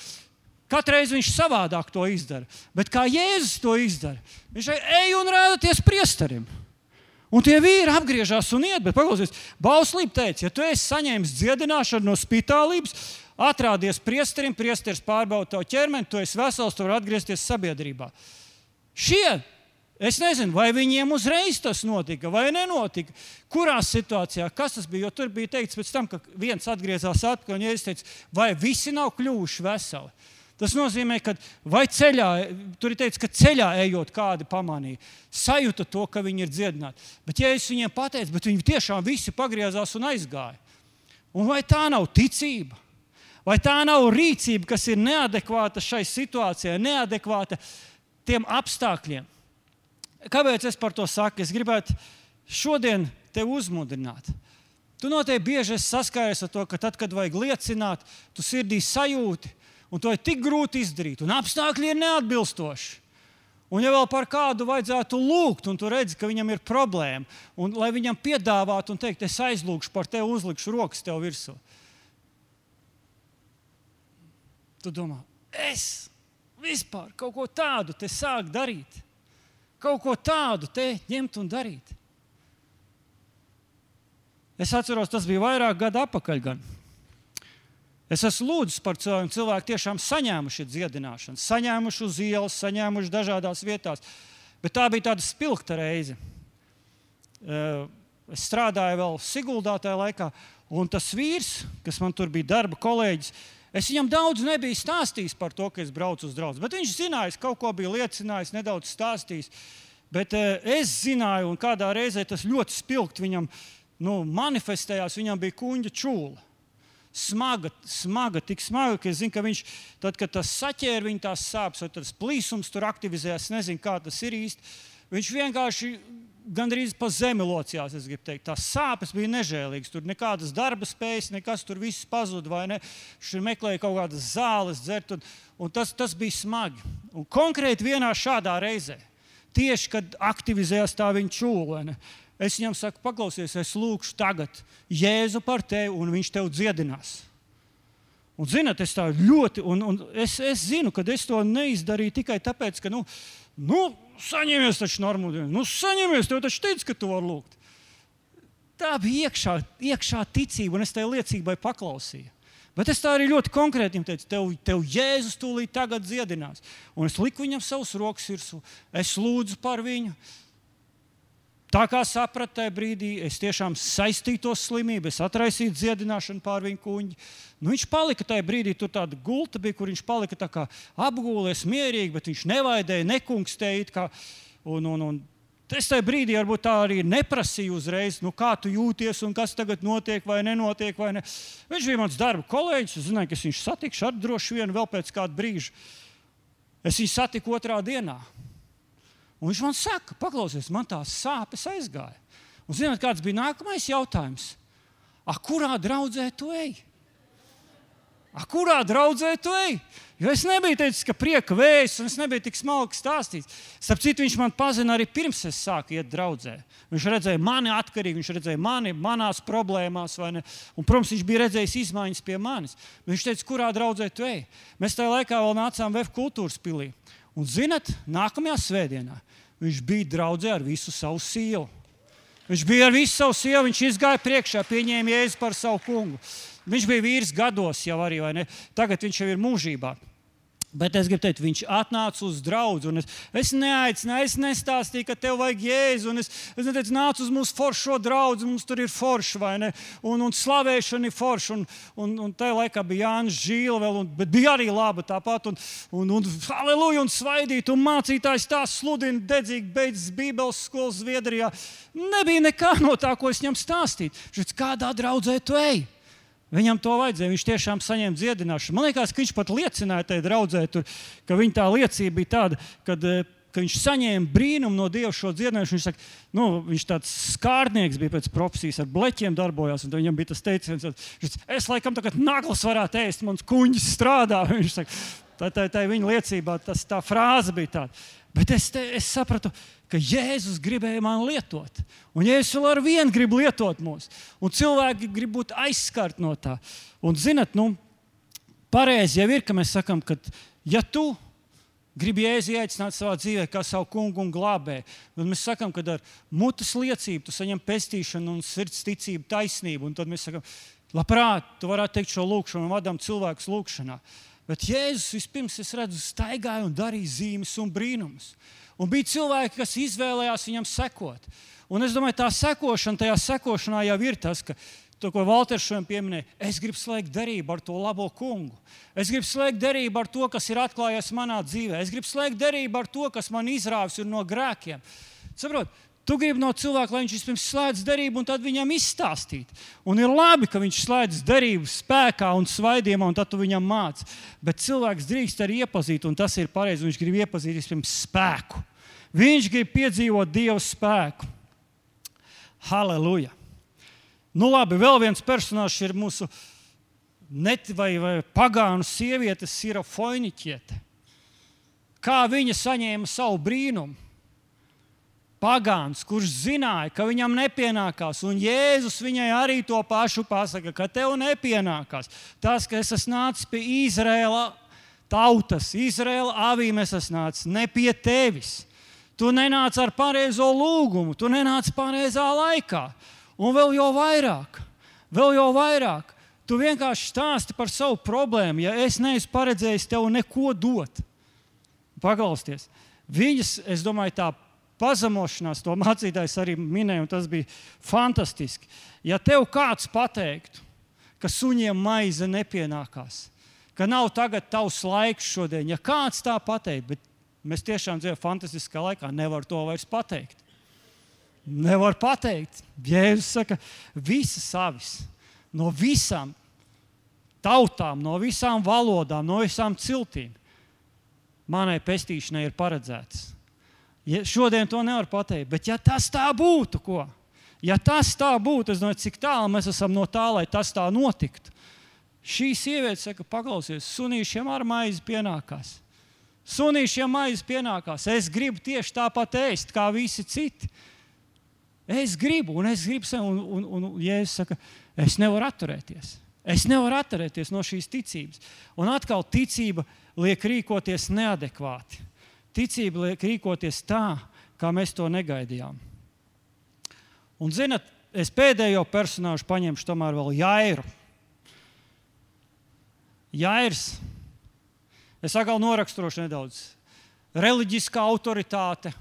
Katru reizi viņš savādāk to izdara. Bet kā Jēzus to izdara, viņš ej un rādīties priesterim. Un tie vīri apgriežas un iet, bet paklausieties, Bauslība teica, ja tu esi saņēmis dziedināšanu no spitālības, atrādies priesterim, priesteris pārbauda tavu ķermeni, tu esi vesels, tu vari atgriezties sabiedrībā. Šie Es nezinu, vai viņiem uzreiz tas notika vai nenotika. Kurā situācijā, kas tas bija? Jo tur bija teikts, tam, ka viens atgriezās atpakaļ un ja teicu, vai visi nav kļuvuši veseli. Tas nozīmē, ka vai ceļā, tur ir teikts, ka ceļā ejot, kādi pamanīja, sajūta to, ka viņi ir dziedināti. Bet, ja es viņiem pateicu, bet viņi tiešām visi pagriezās un aizgāja. Un vai tā nav ticība? Vai tā nav rīcība, kas ir neadekvāta šai situācijai, neadekvāta tiem apstākļiem? Kāpēc es par to saku? Es gribētu šodien tevi uzmundrināt. Tu noteikti bieži saskāries ar to, ka tad, kad vajag liecināt, tu sirdī sajūti, un to ir tik grūti izdarīt, un apstākļi ir neatbilstoši. Un, ja vēl par kādu vajadzētu lūgt, un tu redzi, ka viņam ir problēma, un lai viņam piedāvātu un teikt, es aizlūgšu par tevi, uzlikšu rokas tev virsū, tu domā, es vispār kaut ko tādu sāku darīt kaut ko tādu te ņemt un darīt. Es atceros, tas bija vairāk gadu atpakaļ. Gan. Es esmu lūdzis par cilvēkiem, cilvēki tiešām saņēmuši dziedināšanu, saņēmuši uz ielas, saņēmuši dažādās vietās. Bet tā bija tāda spilgta reize. Eh, es strādāju vēl Siguldā tajā laikā, un tas vīrs, kas man tur bija darba kolēģis, Es viņam daudz nebiju stāstījis par to, ka es braucu uz draugu. Bet viņš zināja, kaut ko biju liecinājis, nedaudz stāstījis. Bet uh, es zināju, un kādā reizē tas ļoti spilgti viņam nu, manifestējās. Viņam bija kuģa čūla. Smaga, smaga, tik smaga, ka es zinu, ka viņš, tad, kad tas saķēra viņa tās sāpes, vai tas plīsums tur aktivizējās, nezinu, kā tas ir īsti. Viņš vienkārši gandrīz pa zemi locījās. Tās sāpes bija nežēlīgas. Tur nekādas darba spējas, nekas tur viss pazuda. Viņš meklēja kaut kādas zāles, dzert, un, un tas, tas bija smagi. Un konkrēti vienā šādā reizē, tieši kad aktivizējās tā viņa čūla, es viņam saku, paklausies, es lūgšu tagad Jēzu par tevi, un viņš tev dziedinās. Un, zinot, es tā ļoti, un, un es, es zinu, ka es to neizdarīju tikai tāpēc, ka, nu, nu saņemies taču normāli. Nu, saņemies, tev taču teica, ka tu vari lūgt. Tā bija iekšā, iekšā ticība, un es tai liecībai paklausīju. Bet es tā arī ļoti konkrēti teicu, tev, tev Jēzus tūlīt tagad dziedinās. Un es liku viņam savus rokas virsū, es lūdzu par viņu. Tā kā sapratu tajā brīdī, es tiešām saistīju to slimību, es atraisīju dziedināšanu pār viņu kuģi. Nu, viņš palika tajā brīdī, tur tāda gulta bija, kur viņš palika apgūlies mierīgi, bet viņš nevaidēja, nekungstēja. Un, un, un es tajā brīdī varbūt tā arī neprasīju uzreiz, nu, kā tu jūties un kas tagad notiek vai nenotiek. Vai ne. Viņš bija mans darba kolēģis, es zināju, ka es viņu satikšu ar droši vien vēl pēc kāda brīža. Es viņu satiku otrā dienā. Un viņš man saka, paklausies, man tās sāpes aizgāja. Un zināt, kāds bija nākamais jautājums? A, kurā draudzē tu ej? A, kurā draudzē tu ej? Jo es nebiju teicis, ka prieka vējs, un es nebiju tik smalki stāstījis. Starp citu, viņš man pazina arī pirms es sāku iet draudzē. Viņš redzēja mani atkarīgi, viņš redzēja mani manās problēmās, un, protams, viņš bija redzējis izmaiņas pie manis. Viņš teica, kurā draudzē tu ej? Mēs tajā laikā vēl nācām VF kultūras pilī. Un, zinat, nākamajā svētdienā viņš bija draudzē ar visu savu sievu. Viņš bija ar visu savu sievu, viņš izgāja priekšā, pieņēma jēzu par savu kungu. viņš bija vīrs gados jau arī, vai ne? Tagad viņš jau ir mūžībā. Bet es gribu teikt, viņš atnāca uz draugu. Es, es neaicināju, es nestāstīju, ka tev vajag jēzu. Es, es neteicu, nāc uz mūsu foršo draugu, mums tur ir forši, vai ne? Un, un slavēšana ir forša. Un, un, un tajā laikā bija Jānis Žīla, vēl, un, bet bija arī laba tāpat. Un, un, un aleluja, un svaidīt, un mācītājs tā sludina, dedzīgi beidzas Bībeles skolas Zviedrijā. Nebija nekā no tā, ko es viņam stāstīju. Kādā draudzē tu ej? Viņam to vajadzēja. Viņš tiešām saņēma dziedināšanu. Man liekas, ka viņš pat liecināja tajā draudzē, tur, ka viņa tā liecība bija tāda, kad, eh, ka viņš saņēma brīnumu no Dieva šo dziedināšanu. Viņš, saka, nu, viņš tāds skārnieks bija pēc profesijas, ar bleķiem darbojās. Viņam bija tas teiciens, ka es laikam tagad naglas varētu ēst, mans kuņģis strādā. Viņš saka, tā, tā, tā viņa liecībā tas, tā frāze bija tāda. Bet es, te, es sapratu, ka Jēzus gribēja mani lietot. Un Jēzus vēl ar vienu grib lietot mūs. Un cilvēki grib būt aizskarti no tā. Un, zinat, nu, pareizi jau ir, ka mēs sakām, ka ja tu gribi Jēzu ieteicināt savā dzīvē, kā savu kungu un glābēju, tad mēs sakām, ka ar mutes liecību tu saņem pestīšanu un sirds ticību, taisnību. Un tad mēs sakām, labprāt, tu varētu teikt šo lūgšanu un vadām cilvēkus lūgšanā. Bet Jēzus vispirms redzu, staigāja un darīja zīmes un brīnumus. Un bija cilvēki, kas izvēlējās viņam sekot. Un es domāju, tā sekošana, tajā sekošanā jau ir tas, ka to, ko Valters šodien pieminēja, es gribu slēgt derību ar to labo kungu. Es gribu slēgt derību ar to, kas ir atklājies manā dzīvē. Es gribu slēgt derību ar to, kas man izrāvis no grēkiem. Saprotiet, Tu gribi no cilvēka, lai viņš vispirms slēdz derību, un tad viņam izstāstīt. Un ir labi, ka viņš slēdz derību spēkā un svaidījumā, un tad tu viņam māci. Bet cilvēks drīkst arī iepazīt, un tas ir pareizi. Viņš grib iepazīt vispirms spēku. Viņš grib piedzīvot Dieva spēku. Halleluja! Nu, labi, vēl viens personāžs ir mūsu net vai, vai pagānu sieviete, Sira Foiniķiete. Kā viņa saņēma savu brīnumu? Pagāns, kurš zināja, ka viņam nepienākās, un Jēzus viņai arī to pašu pasaka, ka tev nepienākās. Tas, ka es esmu nācis pie Izraēla tautas, Izraēla avīm, es esmu nācis ne pie tevis. Tu nenāc ar pareizo lūgumu, tu nenāc pareizā laikā. Un vēl jau vairāk, vēl jau vairāk. Tu vienkārši stāsti par savu problēmu, ja es neesmu paredzējis tev neko dot. Paklausties. Viņas, es domāju, tā pazemošanās, to mācītājs arī minēja, un tas bija fantastiski. Ja tev kāds pateiktu, ka suņiem maize nepienākās, ka nav tagad tavs laiks šodien, ja kāds tā pateikt, bet mēs tiešām dzīvojam fantastiskā laikā, nevar to vairs pateikt. Nevar pateikt. Jēzus saka, visas savis, no visām tautām, no visām valodām, no visām ciltīm. Manai pestīšanai ir paredzēts Ja šodien to nevar pateikt, bet ja tas tā būtu, ko? Ja tas tā būtu, es domāju, cik tālu mēs esam no tā, lai tas tā notiktu. Šī sieviete saka, paklausies, sunīšiem ar maizi pienākās. Sunīšiem maizi pienākās. Es gribu tieši tāpat ēst kā visi citi. Es gribu, un es gribu, un, un, un, un Jēzus saka, es nevaru atturēties. Es nevaru atturēties no šīs ticības. Un atkal ticība liek rīkoties neadekvāti ticība liek rīkoties tā, kā mēs to negaidījām. Un, zinot, es pēdējo personāžu paņemšu tomēr vēl Jairu. Jairs, es atkal noraksturošu nedaudz. Reliģiskā autoritāte,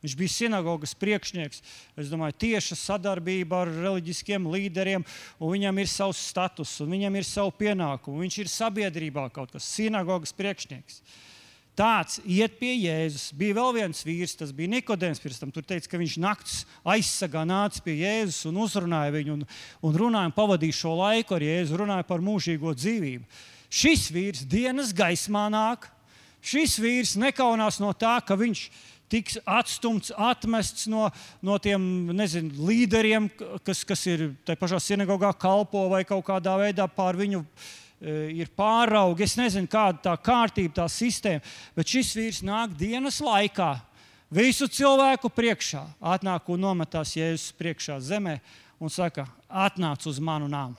Viņš bija sinagogas priekšnieks. Es domāju, tieša sadarbība ar reliģiskiem līderiem, viņam ir savs status, viņam ir savu pienākumu. Viņš ir sabiedrībā kaut kas, sinagogas priekšnieks. Uh, Tāds iet pie Jēzus. Bija vēl viens vīrs, tas bija Nikodēns. Tur teica, ka viņš naktas aizsargā nāca pie Jēzus un uzrunāja viņu, un, un runāja un pavadīja šo laiku ar Jēzu, runāja par mūžīgo dzīvību. Šis vīrs dienas gaismā nāk. Šis vīrs nekaunās no tā, ka viņš tiks atstumts, atmests no, no tiem nezinu, līderiem, kas, kas ir tajā pašā sinagogā kalpo vai kaut kādā veidā pār viņu ir pāraugi. Es nezinu, kāda tā kārtība, tā sistēma, bet šis vīrs nāk dienas laikā, visu cilvēku priekšā, atnāk un nometās Jēzus priekšā zemē un saka, atnāc uz manu nāmu.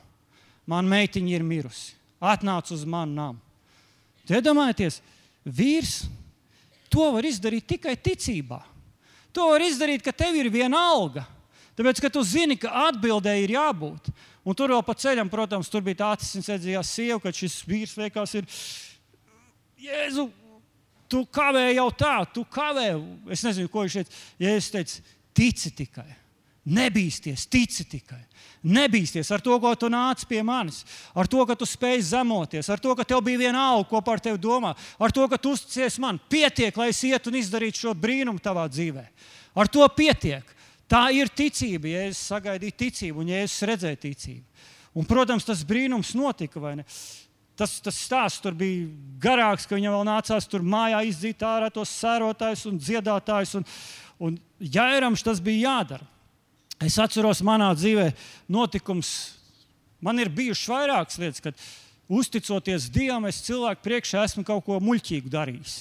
Man meitiņa ir mirusi. Atnāc uz manu nāmu. Iedomājieties, vīrs to var izdarīt tikai ticībā. To var izdarīt, ka tev ir viena alga. Tāpēc, ka tu zini, ka atbildēji ir jābūt. Un tur vēl pa ceļam, protams, tur bija tā redzējās sieva, ka šis vīrs liekas ir. Jēzu, tu kavē jau tā, tu kavē. Es nezinu, ko viņš teica. Jēzus teica, tici tikai. Nebīsties, tici tikai. Nebīsties ar to, ko tu nāc pie manis, ar to, ka tu spēj zemoties, ar to, ka tev bija viena auga, ko par tevi domā, ar to, ka tu uzticies man. Pietiek, lai es ietu un izdarītu šo brīnumu tavā dzīvē. Ar to pietiek. Tā ir ticība, ja es sagaidīju ticību un ja es redzēju ticību. Un, protams, tas brīnums notika. Tas, tas stāsts tur bija garāks, ka viņam vēl nācās tur mājā izdzīt ārā tos sērotājus un dziedātājus. Un, un Jērams tas bija jādara. Es atceros, manā dzīvē notikums, man ir bijušas vairākas lietas, kad uzticoties Dievam, es cilvēku priekšā esmu kaut ko muļķīgu darījis.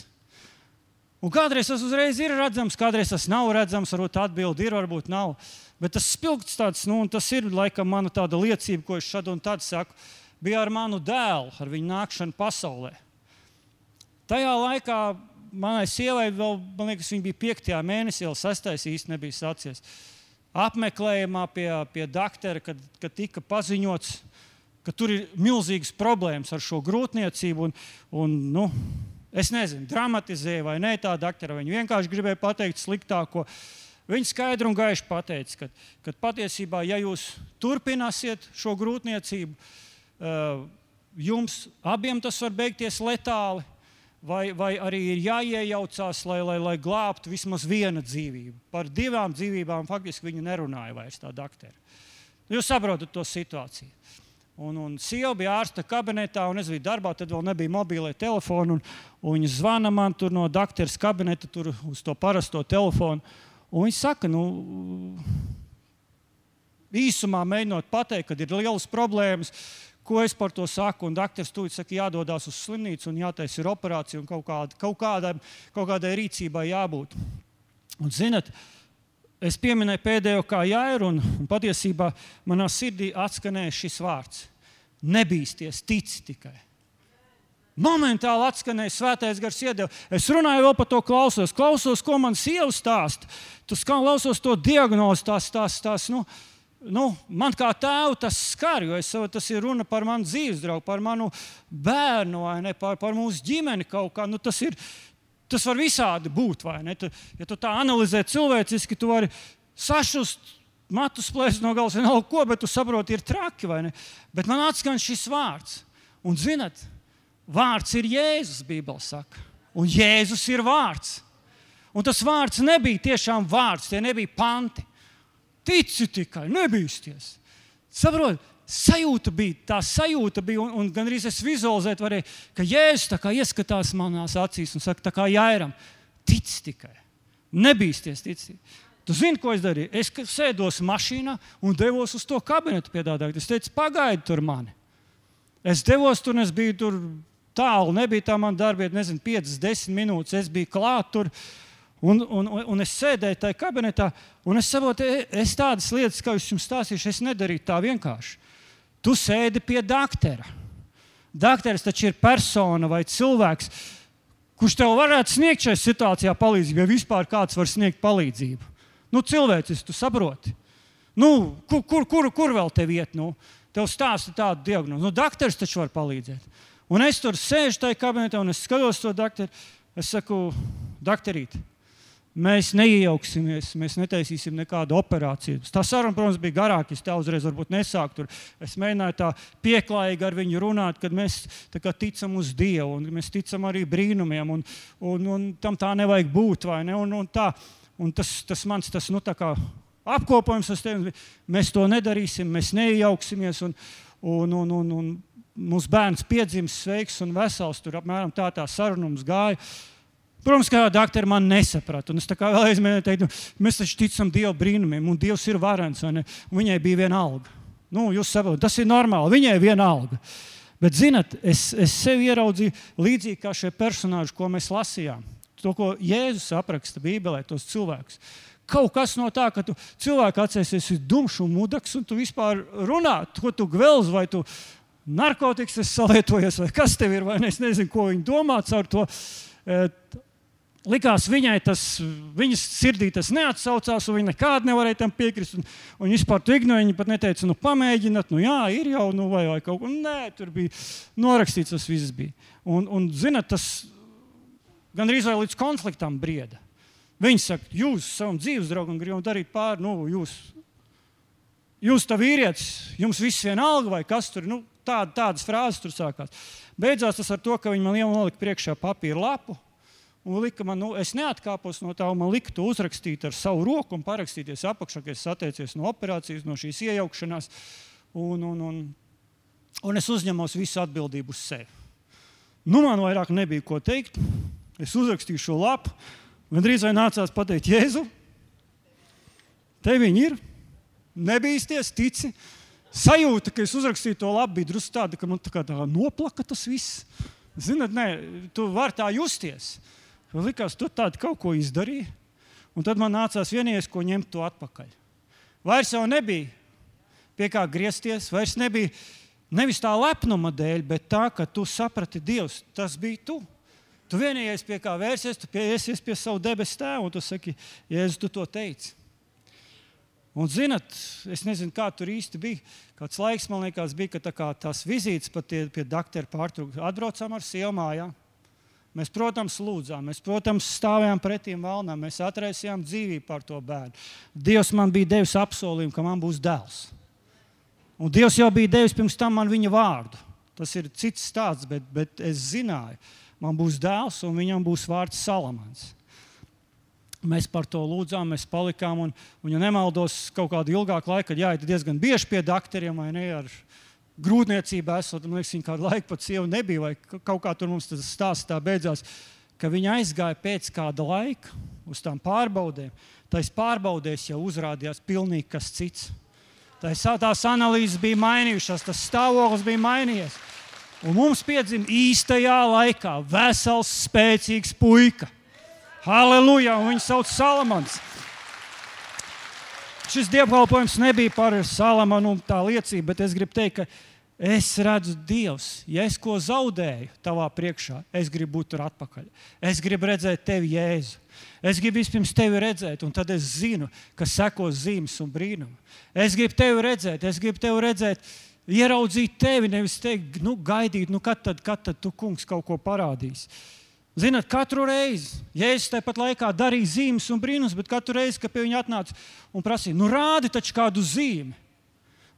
Un kādreiz tas uzreiz ir redzams, kādreiz tas nav redzams, varbūt atbildi ir, varbūt nav. Bet tas spilgts tāds, nu, tas ir laikam mana tāda liecība, ko es šad un tad saku, bija ar manu dēlu, ar viņu nākšanu pasaulē. Tajā laikā manai sievai vēl, man liekas, viņa bija 5. mēnesī, jau 6. īsti nebija sācies apmeklējumā pie, pie doktora, kad, kad tika paziņots, ka tur ir milzīgas problēmas ar šo grūtniecību. Un, un, nu, es nezinu, dramatizēja vai nē, tā doktora. Viņa vienkārši gribēja pateikt sliktāko. Viņa skaidri un gaiši pateica, ka, ka patiesībā, ja jūs turpināsiet šo grūtniecību, eh, jums abiem tas var beigties letāli vai, vai arī ir jāiejaucās, lai, lai, lai glābtu vismaz vienu dzīvību. Par divām dzīvībām faktiski viņa nerunāja vairs tā doktora. Jūs saprotat to situāciju. Un, un sieva bija ārsta kabinetā, un es biju darbā, tad vēl nebija mobilē telefona. Un, un viņa zvana man no doktora kabineta uz to parasto telefonu. Viņa saka, nu, īsumā mēģinot pateikt, ka ir lielas problēmas Ko es par to saku? Un doktors tūlīt saka, jādodas uz slimnīcu un jātaisa operācija un kaut, kāda, kaut, kādai, kaut kādai rīcībai jābūt. Un, zinat, es pieminēju pēdējo kā jēru, un, un patiesībā manā sirdī atskanēja šis vārds - nebīsties, tici tikai. Momentāli atskanēja svētais gars iedeva. Es runāju vēl par to klausos, klausos, ko man sieva stāsta. Kā klausos to diagnozi, tās, tās, tās, nu, nu, man kā tēvu tas skar, jo es, tas ir runa par manu dzīves draugu, par manu bērnu, ne, par, par mūsu ģimeni kaut kā. Nu, tas, ir, tas var visādi būt. Tu, ja tu tā analizē cilvēciski, tu vari sašust. Matus plēst no galvas, vienalga ko, bet tu saproti, ir traki. Bet man atskan šis vārds. Un, zinat, vārds ir Jēzus, Bībelē saka. Un Jēzus ir vārds. Un tas vārds nebija tiešām vārds, tie nebija panti. Tici tikai, nebīsties. Saprotiet, sajūta bija, tā sajūta bija, un, un gan arī es vizualizēt varēju, ka Jēzus ieskatās manās acīs un saka, tā kā jāiram, tic tikai, nebīsties, tic. Tu zini, ko es darīju? Es sēdos mašīnā un devos uz to kabinetu piedāvāt. Es teicu, pagaidi tur mani. Es devos tur, un es biju tur tālu, nebija tā mana darbieta, nezinu, 5, 10 minūtes. Es biju klāt tur. Un, un, un es sēdēju tajā kabinetā, un es saprotu, e, es tādas lietas, kā jums stāstīšu, es nedarīju tā vienkārši. Tu sēdi pie doktora. Dakteris taču ir persona vai cilvēks, kurš tev varētu sniegt šajā situācijā palīdzību, ja vispār kāds var sniegt palīdzību. Nu, cilvēcis, tu saproti. Nu, kur, kur, kur, kur vēl te iet? Nu? Tev stāsta tādu diagnozi. Nu, dakteris taču var palīdzēt. Un es tur sēžu tajā kabinetā un es skatos to doktoru. Es saku, doktorīt, Mēs neiejauksimies, mēs netaisīsim nekādu operāciju. Tā saruna, protams, bija garāka. Es tā uzreiz nesāku tur. Es mēģināju tā pieklājīgi ar viņu runāt, kad mēs ticam uz Dievu un mēs ticam arī brīnumiem. Un, un, un tam tā nevajag būt. Ne? Un, un tā, un tas, tas mans tas, nu, apkopojums, tevi, mēs to nedarīsim, mēs neiejauksimies. Un, un, un, un, un mūsu bērns piedzimis sveiks un vesels. Tur apmēram tā tā saruna mums gāja. Protams, ka doktori man nesaprata. Es kā vēlreiz nu, mēs taču ticam Dieva brīnumiem, un Dievs ir varants. Viņai bija viena alga. Nu, jūs saprotat, tas ir normāli. Viņai ir viena alga. Bet, zinot, es, es sevi ieraudzīju līdzīgi kā šie personāļi, ko mēs lasījām. To, ko Jēzus apraksta Bībelē, tos cilvēkus. Kaut kas no tā, ka tu cilvēku atcerēsies, ir dumšs un mudaks, un tu vispār runā, ko tu gvelz vai tu narkotikas esi salietojies, vai kas tev ir, vai ne, es nezinu, ko viņi domā caur to. Likās viņai tas, viņas sirdī tas neatsaucās, un viņa nekādu nevarēja tam piekrist. Un, un vispār tu ignorēji, viņa pat neteica, nu, pamēģiniet, nu, jā, ir jau, nu, vai, vai kaut ko. Nē, tur bija norakstīts, tas viss bija. Un, un zinat, tas gandrīz vai līdz konfliktam brieda. Viņi saka, jūs savam dzīves draugam gribam darīt pāri, nu, jūs, jūs tā vīrietis, jums viss vienalga, vai kas tur, nu, tād, tādas frāzes tur sākās. Beidzās tas ar to, ka viņi man ielika priekšā papīra lapu Un lika man, nu, es neatkāpos no tā, man lika to uzrakstīt ar savu roku un parakstīties apakšā, ka es atteicies no operācijas, no šīs iejaukšanās. Un, un, un, un es uzņemos visu atbildību uz sevi. Nu, man vairāk nebija ko teikt. Es uzrakstīju šo lapu. Gandrīz vai nācās pateikt, Jēzu, te viņi ir. Nebīsties, tici. Sajūta, ka es uzrakstīju to labu, bija drusku tāda, ka man tā kā tā noplaka tas viss. Ziniet, nē, tu vari tā justies. Man likās, tu tādu kaut ko izdarīji, un tad man nācās vienīgais, ko ņemt to atpakaļ. Vairs jau nebija pie kā griezties, vairs nebija nevis tā lepnuma dēļ, bet tā, ka tu saprati Dievs, tas bija tu. Tu vienīgais, pie kā vērsies, tu pieies pie savu debesu tēvu, un tu saki, Jēzus, tu to teici. Un, zinat, es nezinu, kā tur īsti bija. Kāds laiks, man liekas, bija, ka tā kā, tās vizītes pat pie, doktora pārtrūka. Atbraucām ar sievu mājā. Mēs, protams, lūdzām, mēs, protams, stāvējām pretī valnām, mēs atraisījām dzīvību par to bērnu. Dievs man bija devis apsolījumu, ka man būs dēls. Un Dievs jau bija devis pirms tam man viņa vārdu. Tas ir cits stāsts, bet, bet es zināju, man būs dēls un viņam būs vārds Salamans. Mēs par to lūdzām, mēs palikām. Un, un ja nemaldos, kaut kādu ilgāku laiku, kad jāiet diezgan bieži pie doktoriem vai ne ar grūtniecībā esot, man liekas, viņa kādu laiku pat sieva nebija, vai kaut kā tur mums tas stāsts tā beidzās, ka viņa aizgāja pēc kāda laika uz tām pārbaudēm. Tais pārbaudēs jau uzrādījās pilnīgi kas cits. Tais, tās analīzes bija mainījušās, tas stāvoklis bija mainījies. Un mums piedzima īstajā laikā vesels, spēcīgs puika. Halleluja! Viņu sauc Salamans. Šis dievkalpojums nebija par Salamanu un tā liecību, bet es gribu teikt, ka Es redzu, Dievs, ja es ko zaudēju tavā priekšā, es gribu būt tur atpakaļ. Es gribu redzēt tevi, Jēzu. Es gribu vispirms tevi redzēt, un tad es zinu, ka sekos zīmes un brīnumi. Es gribu tevi redzēt, es gribu tevi redzēt, ieraudzīt tevi, nevis teikt, nu, gaidīt, nu, kad tad, kad tad tu, kungs, kaut ko parādīs. Zināt, katru reizi, ja es tāpat laikā darīju zīmes un brīnums, bet katru reizi, kad pie viņa atnāca un prasīja, nu, rādi taču kādu zīmi,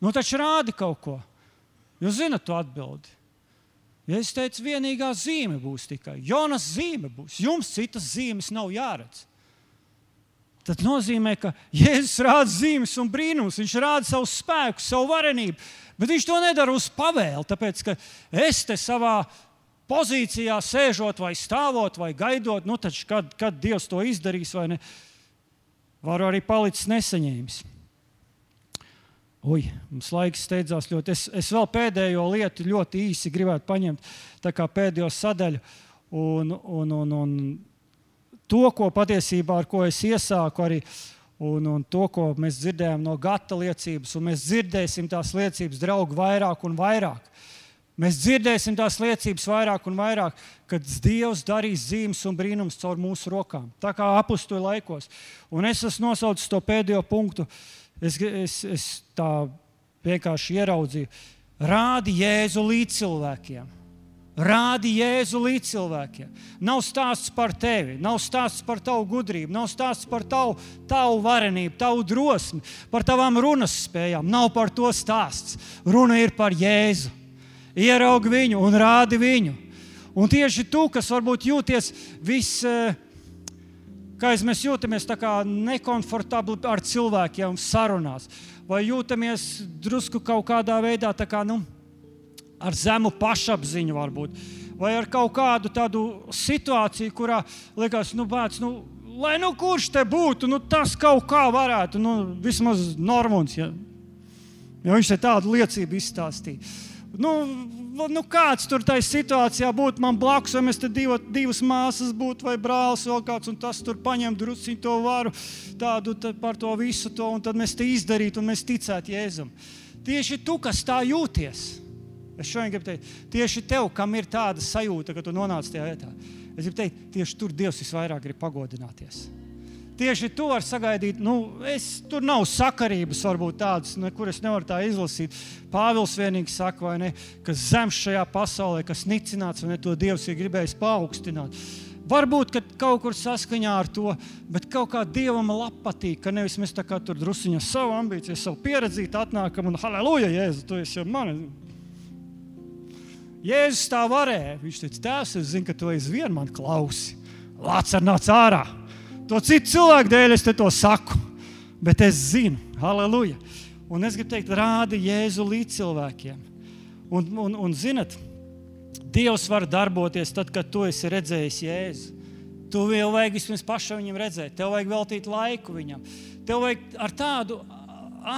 nu, taču rādi kaut ko. Jūs zinat to atbildi. Ja es teicu, vienīgā zīme būs tikai Jonas zīme, būs. jums citas zīmes nav jāredz. Tas nozīmē, ka Jēzus rāda zīmes un brīnums, viņš rāda savu spēku, savu varenību, bet viņš to nedara uz pavēli. Tāpēc, ka es te savā pozīcijā sēžot, vai stāvot, vai gaidot, nu, taču, kad, kad Dievs to izdarīs, vai ne, varu arī palikt nesaņēmis. Ui, mums laiks steidzās ļoti. Es, es vēl pēdējo lietu ļoti īsi gribētu paņemt, tā kā pēdējo sadaļu. Un, un, un, un to, ko patiesībā ar ko es iesāku arī. Un, un to, ko mēs dzirdējām no gata liecības, un mēs dzirdēsim tās liecības, draugi, vairāk un vairāk. Mēs dzirdēsim tās liecības vairāk un vairāk, kad Dievs darīs zīmes un brīnums caur mūsu rokām. Tā kā apakstoja laikos. Un es esmu nosaucis to pēdējo punktu. Es, es, es tā vienkārši ieraudzīju, rādi Jēzu līdz cilvēkiem. Rādi Jēzu līdz cilvēkiem. Nav stāsts par tevi, nav stāsts par tavu gudrību, nav stāsts par tavu, tavu varenību, tavu drosmi, par tavām runas spējām. Nav par to stāsts. Runa ir par Jēzu. Ieraugi viņu un rādi viņu. Un tieši tu, kas varbūt jūties viss kā mēs jūtamies nekomfortabli ar cilvēkiem sarunās, vai jūtamies drusku kaut kādā veidā kā, nu, ar zemu pašapziņu, varbūt, vai ar kaut kādu tādu situāciju, kurā liekas, nu, bērns, nu, lai nu kurš te būtu, nu, tas kaut kā varētu, nu, vismaz Normons, ja, ja viņš te tādu liecību izstāstīja. Nu, nu, kāds tur tajā situācijā būtu man blakus, vai mēs te divi, divas māsas būtu, vai brālis vēl kāds, un tas tur paņem drusku to varu, tādu par to visu to, un tad mēs te izdarītu, un mēs ticētu Jēzum. Tieši tu, kas tā jūties, es šodien gribu teikt, tieši tev, kam ir tāda sajūta, ka tu nonāc tajā vietā. Es gribu teikt, tieši tur Dievs visvairāk grib pagodināties. Tieši to var sagaidīt. Nu, es, tur nav sakarības, varbūt tādas, kuras nevaru tā izlasīt. Pāvils vienīgi saka, ne, ka zems šajā pasaulē, kas nicināts, vai ne to Dievs ir gribējis paaugstināt. Varbūt kaut kur saskaņā ar to, bet kaut kā dievam patīk, ka nevis mēs tā kā tur druskuļi savu ambīciju, savu pieredzi atnākam un halleluja, Jēzus, tu esi jau mani. Jēzus tā varēja. Viņš teica, Tēvs, es zinu, ka tu esi vien man klausi. Lācis nāc ārā. To citu cilvēku dēļ es te to saku, bet es zinu, halleluja. Un es gribu teikt, rādi Jēzu līdz cilvēkiem. Un, un, un zinat, Dievs var darboties tad, kad tu esi redzējis Jēzu. Tu jau vajag vispirms pašam viņam redzēt, tev vajag veltīt laiku viņam. Tev vajag ar tādu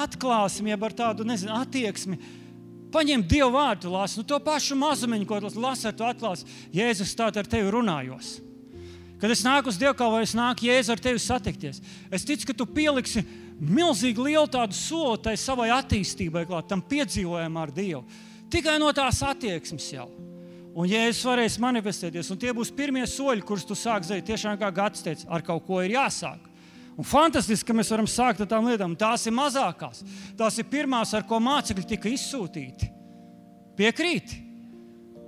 atklāsmi, jeb ar tādu nezinu, attieksmi. Paņem Dievu vārdu, lasi nu, to pašu mazumiņu, ko lasi ar to atklāsmi. Jēzus tā ar tevi runājos. Kad es nāku uz dievkalpojumu, es nāku Jēzu ar tevi satikties. Es ticu, ka tu pieliksi milzīgi lielu tādu soli tai savai attīstībai, klāt, tam piedzīvojumam ar Dievu. Tikai no tās attieksmes jau. Un Jēzus varēs manifestēties, un tie būs pirmie soļi, kurus tu sāksi darīt. Tiešām kā gads teica, ar kaut ko ir jāsāk. Un fantastiski, ka mēs varam sākt ar tām lietām. Tās ir mazākās. Tās ir pirmās, ar ko mācekļi tika izsūtīti. Piekrīt.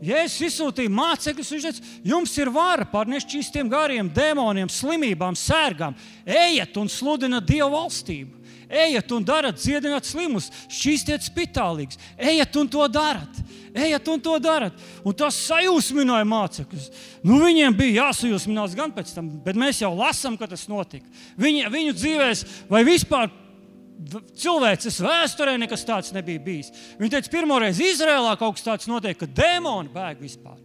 Jēzus izsūtīja mācekļus, viņš teica, jums ir vara pār nešķīstiem gariem, demoniem, slimībām, sērgām. Ejiet un sludiniet Dieva valstību. Ejiet un dariet, dziedināt slimus, šķīstiet spitālīgus. Ejiet un to darat. Ejiet un to darat. Un tas sajūsmināja mācekļus. Nu, viņiem bija jāsajūsminās gan pēc tam, bet mēs jau lasām, ka tas notika. Viņi, viņu dzīvēs vai vispār cilvēces vēsturē nekas tāds nebija bijis. Viņi teica, pirmo reizi Izrēlā kaut kas tāds notiek, ka demoni bēg vispār.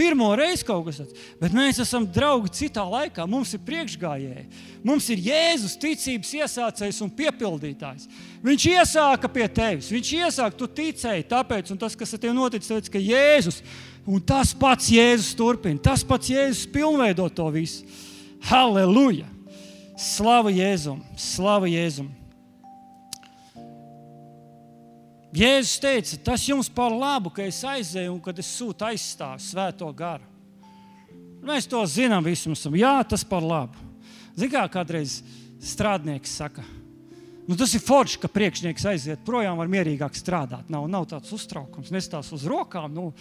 Pirmo reizi kaut kas tāds, bet mēs esam draugi citā laikā. Mums ir priekšgājēji. Mums ir Jēzus ticības iesācējs un piepildītājs. Viņš iesāka pie tevis, viņš iesāka, tu ticēji, tāpēc, tas, kas ar tevi noticis, tāpēc, ka Jēzus, un tas pats Jēzus turpina, tas pats Jēzus pilnveido to visu. Halleluja! Slava Jēzum! Slava Jēzum! Jēzus teica, tas jums par labu, ka es aizēju un kad es sūtu aizstāvu svēto garu. Mēs to zinām, visi mums ir. Jā, tas par labu. Zinām, kā kādreiz strādnieks saka, nu, tas ir forši, ka priekšnieks aiziet projām, var mierīgāk strādāt. Nav, nav tāds uztraukums, nestās uz rokām. Nu,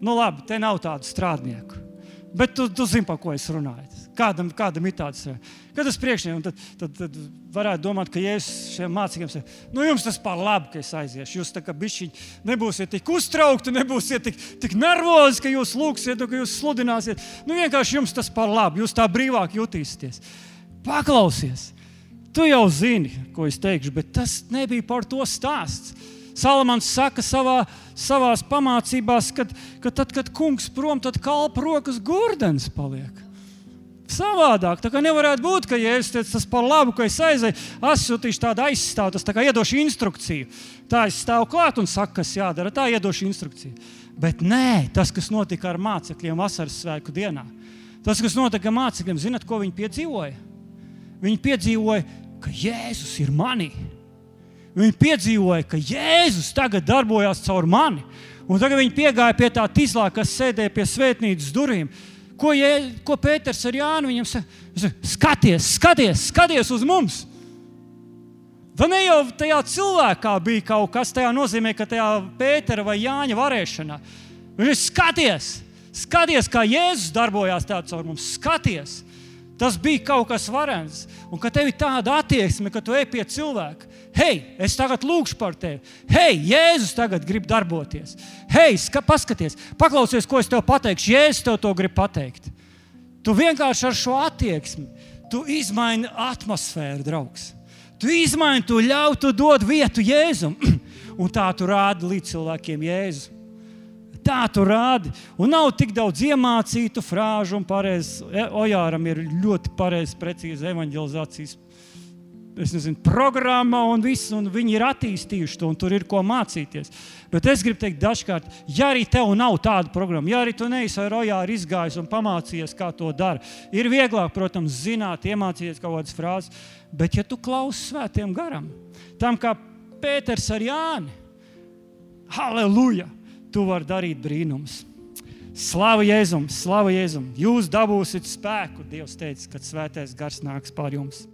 nu labi, te nav tādu strādnieku. Bet tu, tu zini, par ko es runāju. Kādam, kādam ir tāds, kad tas priekšnieks, tad, tad, tad varētu domāt, ka Jēzus šiem mācekļiem saka, nu jums tas par labu, ka es aiziešu. Jūs tā kā bišķiņi nebūsiet tik uztraukti, nebūsiet tik, tik nervozi, ka jūs lūgsiet, ka jūs sludināsiet. Nu vienkārši jums tas par labu, jūs tā brīvāk jutīsieties. Paklausies! Tu jau zini, ko es teikšu, bet tas nebija par to stāsts. Salamans saka savā, savā pamācībās, ka, ka tad, kad kungs prom, tad kalpa rokas gurdens paliek. Savādāk. Tā kā nevarētu būt, ka Jēzus teica, tas par labu, ka es aizēju, atsūtīšu tādu aizstāvu, tas tā kā iedošu instrukciju. Tā es stāvu klāt un saku, kas jādara, tā iedošu instrukciju. Bet nē, tas, kas notika ar mācekļiem vasaras svētku dienā, tas, kas notika ar mācekļiem, zinat, ko viņi piedzīvoja? Viņi piedzīvoja, ka Jēzus ir manī. Viņi piedzīvoja, ka Jēzus tagad darbojas caur mani. Un tagad viņi piegāja pie tā tīzlā, kas sēdēja pie svētnīcas durvīm. Ko, jē, ko Pēters ar Jānu viņam saka? Skaties, skaties, skaties uz mums! Vai ne jau tajā cilvēkā bija kaut kas tāds, nozīmē, ka tajā Pētera vai Jāņa varēšanā. Viņš ir skaties, skaties, kā Jēzus darbojās tāds caur mums. Skaties, tas bija kaut kas varens. Un ka tev ir tāda attieksme, ka tu ej pie cilvēka, hei, es tagad lūgšu par tevi. Hei, Jēzus tagad grib darboties. Hei, ska, paskaties, paklausies, ko es tev pateikšu. Jēzus tev to grib pateikt. Tu vienkārši ar šo attieksmi tu izmaini atmosfēru, draugs. Tu izmaini, tu ļauj, tu dod vietu Jēzum. Un tā tu rādi līdz cilvēkiem Jēzu. Tā tu rādi. Un nav tik daudz iemācītu frāžu un pareizi. E, Ojāram ir ļoti pareizi, precīzi evanģelizācijas nezinu, programma, un, viss, un viņi ir attīstījuši to, un tur ir ko mācīties. Bet es gribu teikt, dažkārt, ja arī tev nav tāda programma, ja arī tu neesi ar rojā izgājis un pamācījies, kā to dara, ir vieglāk, protams, zināt, iemācīties kaut kādas frāzes. Bet, ja tu klausies svētiem garam, tam kā Pēters ar Jāni, halleluja, tu vari darīt brīnumus. Slavu Jēzum, slavu Jēzum. Jūs dabūsiet spēku, Dievs teica, kad svētais gars nāks pār jums.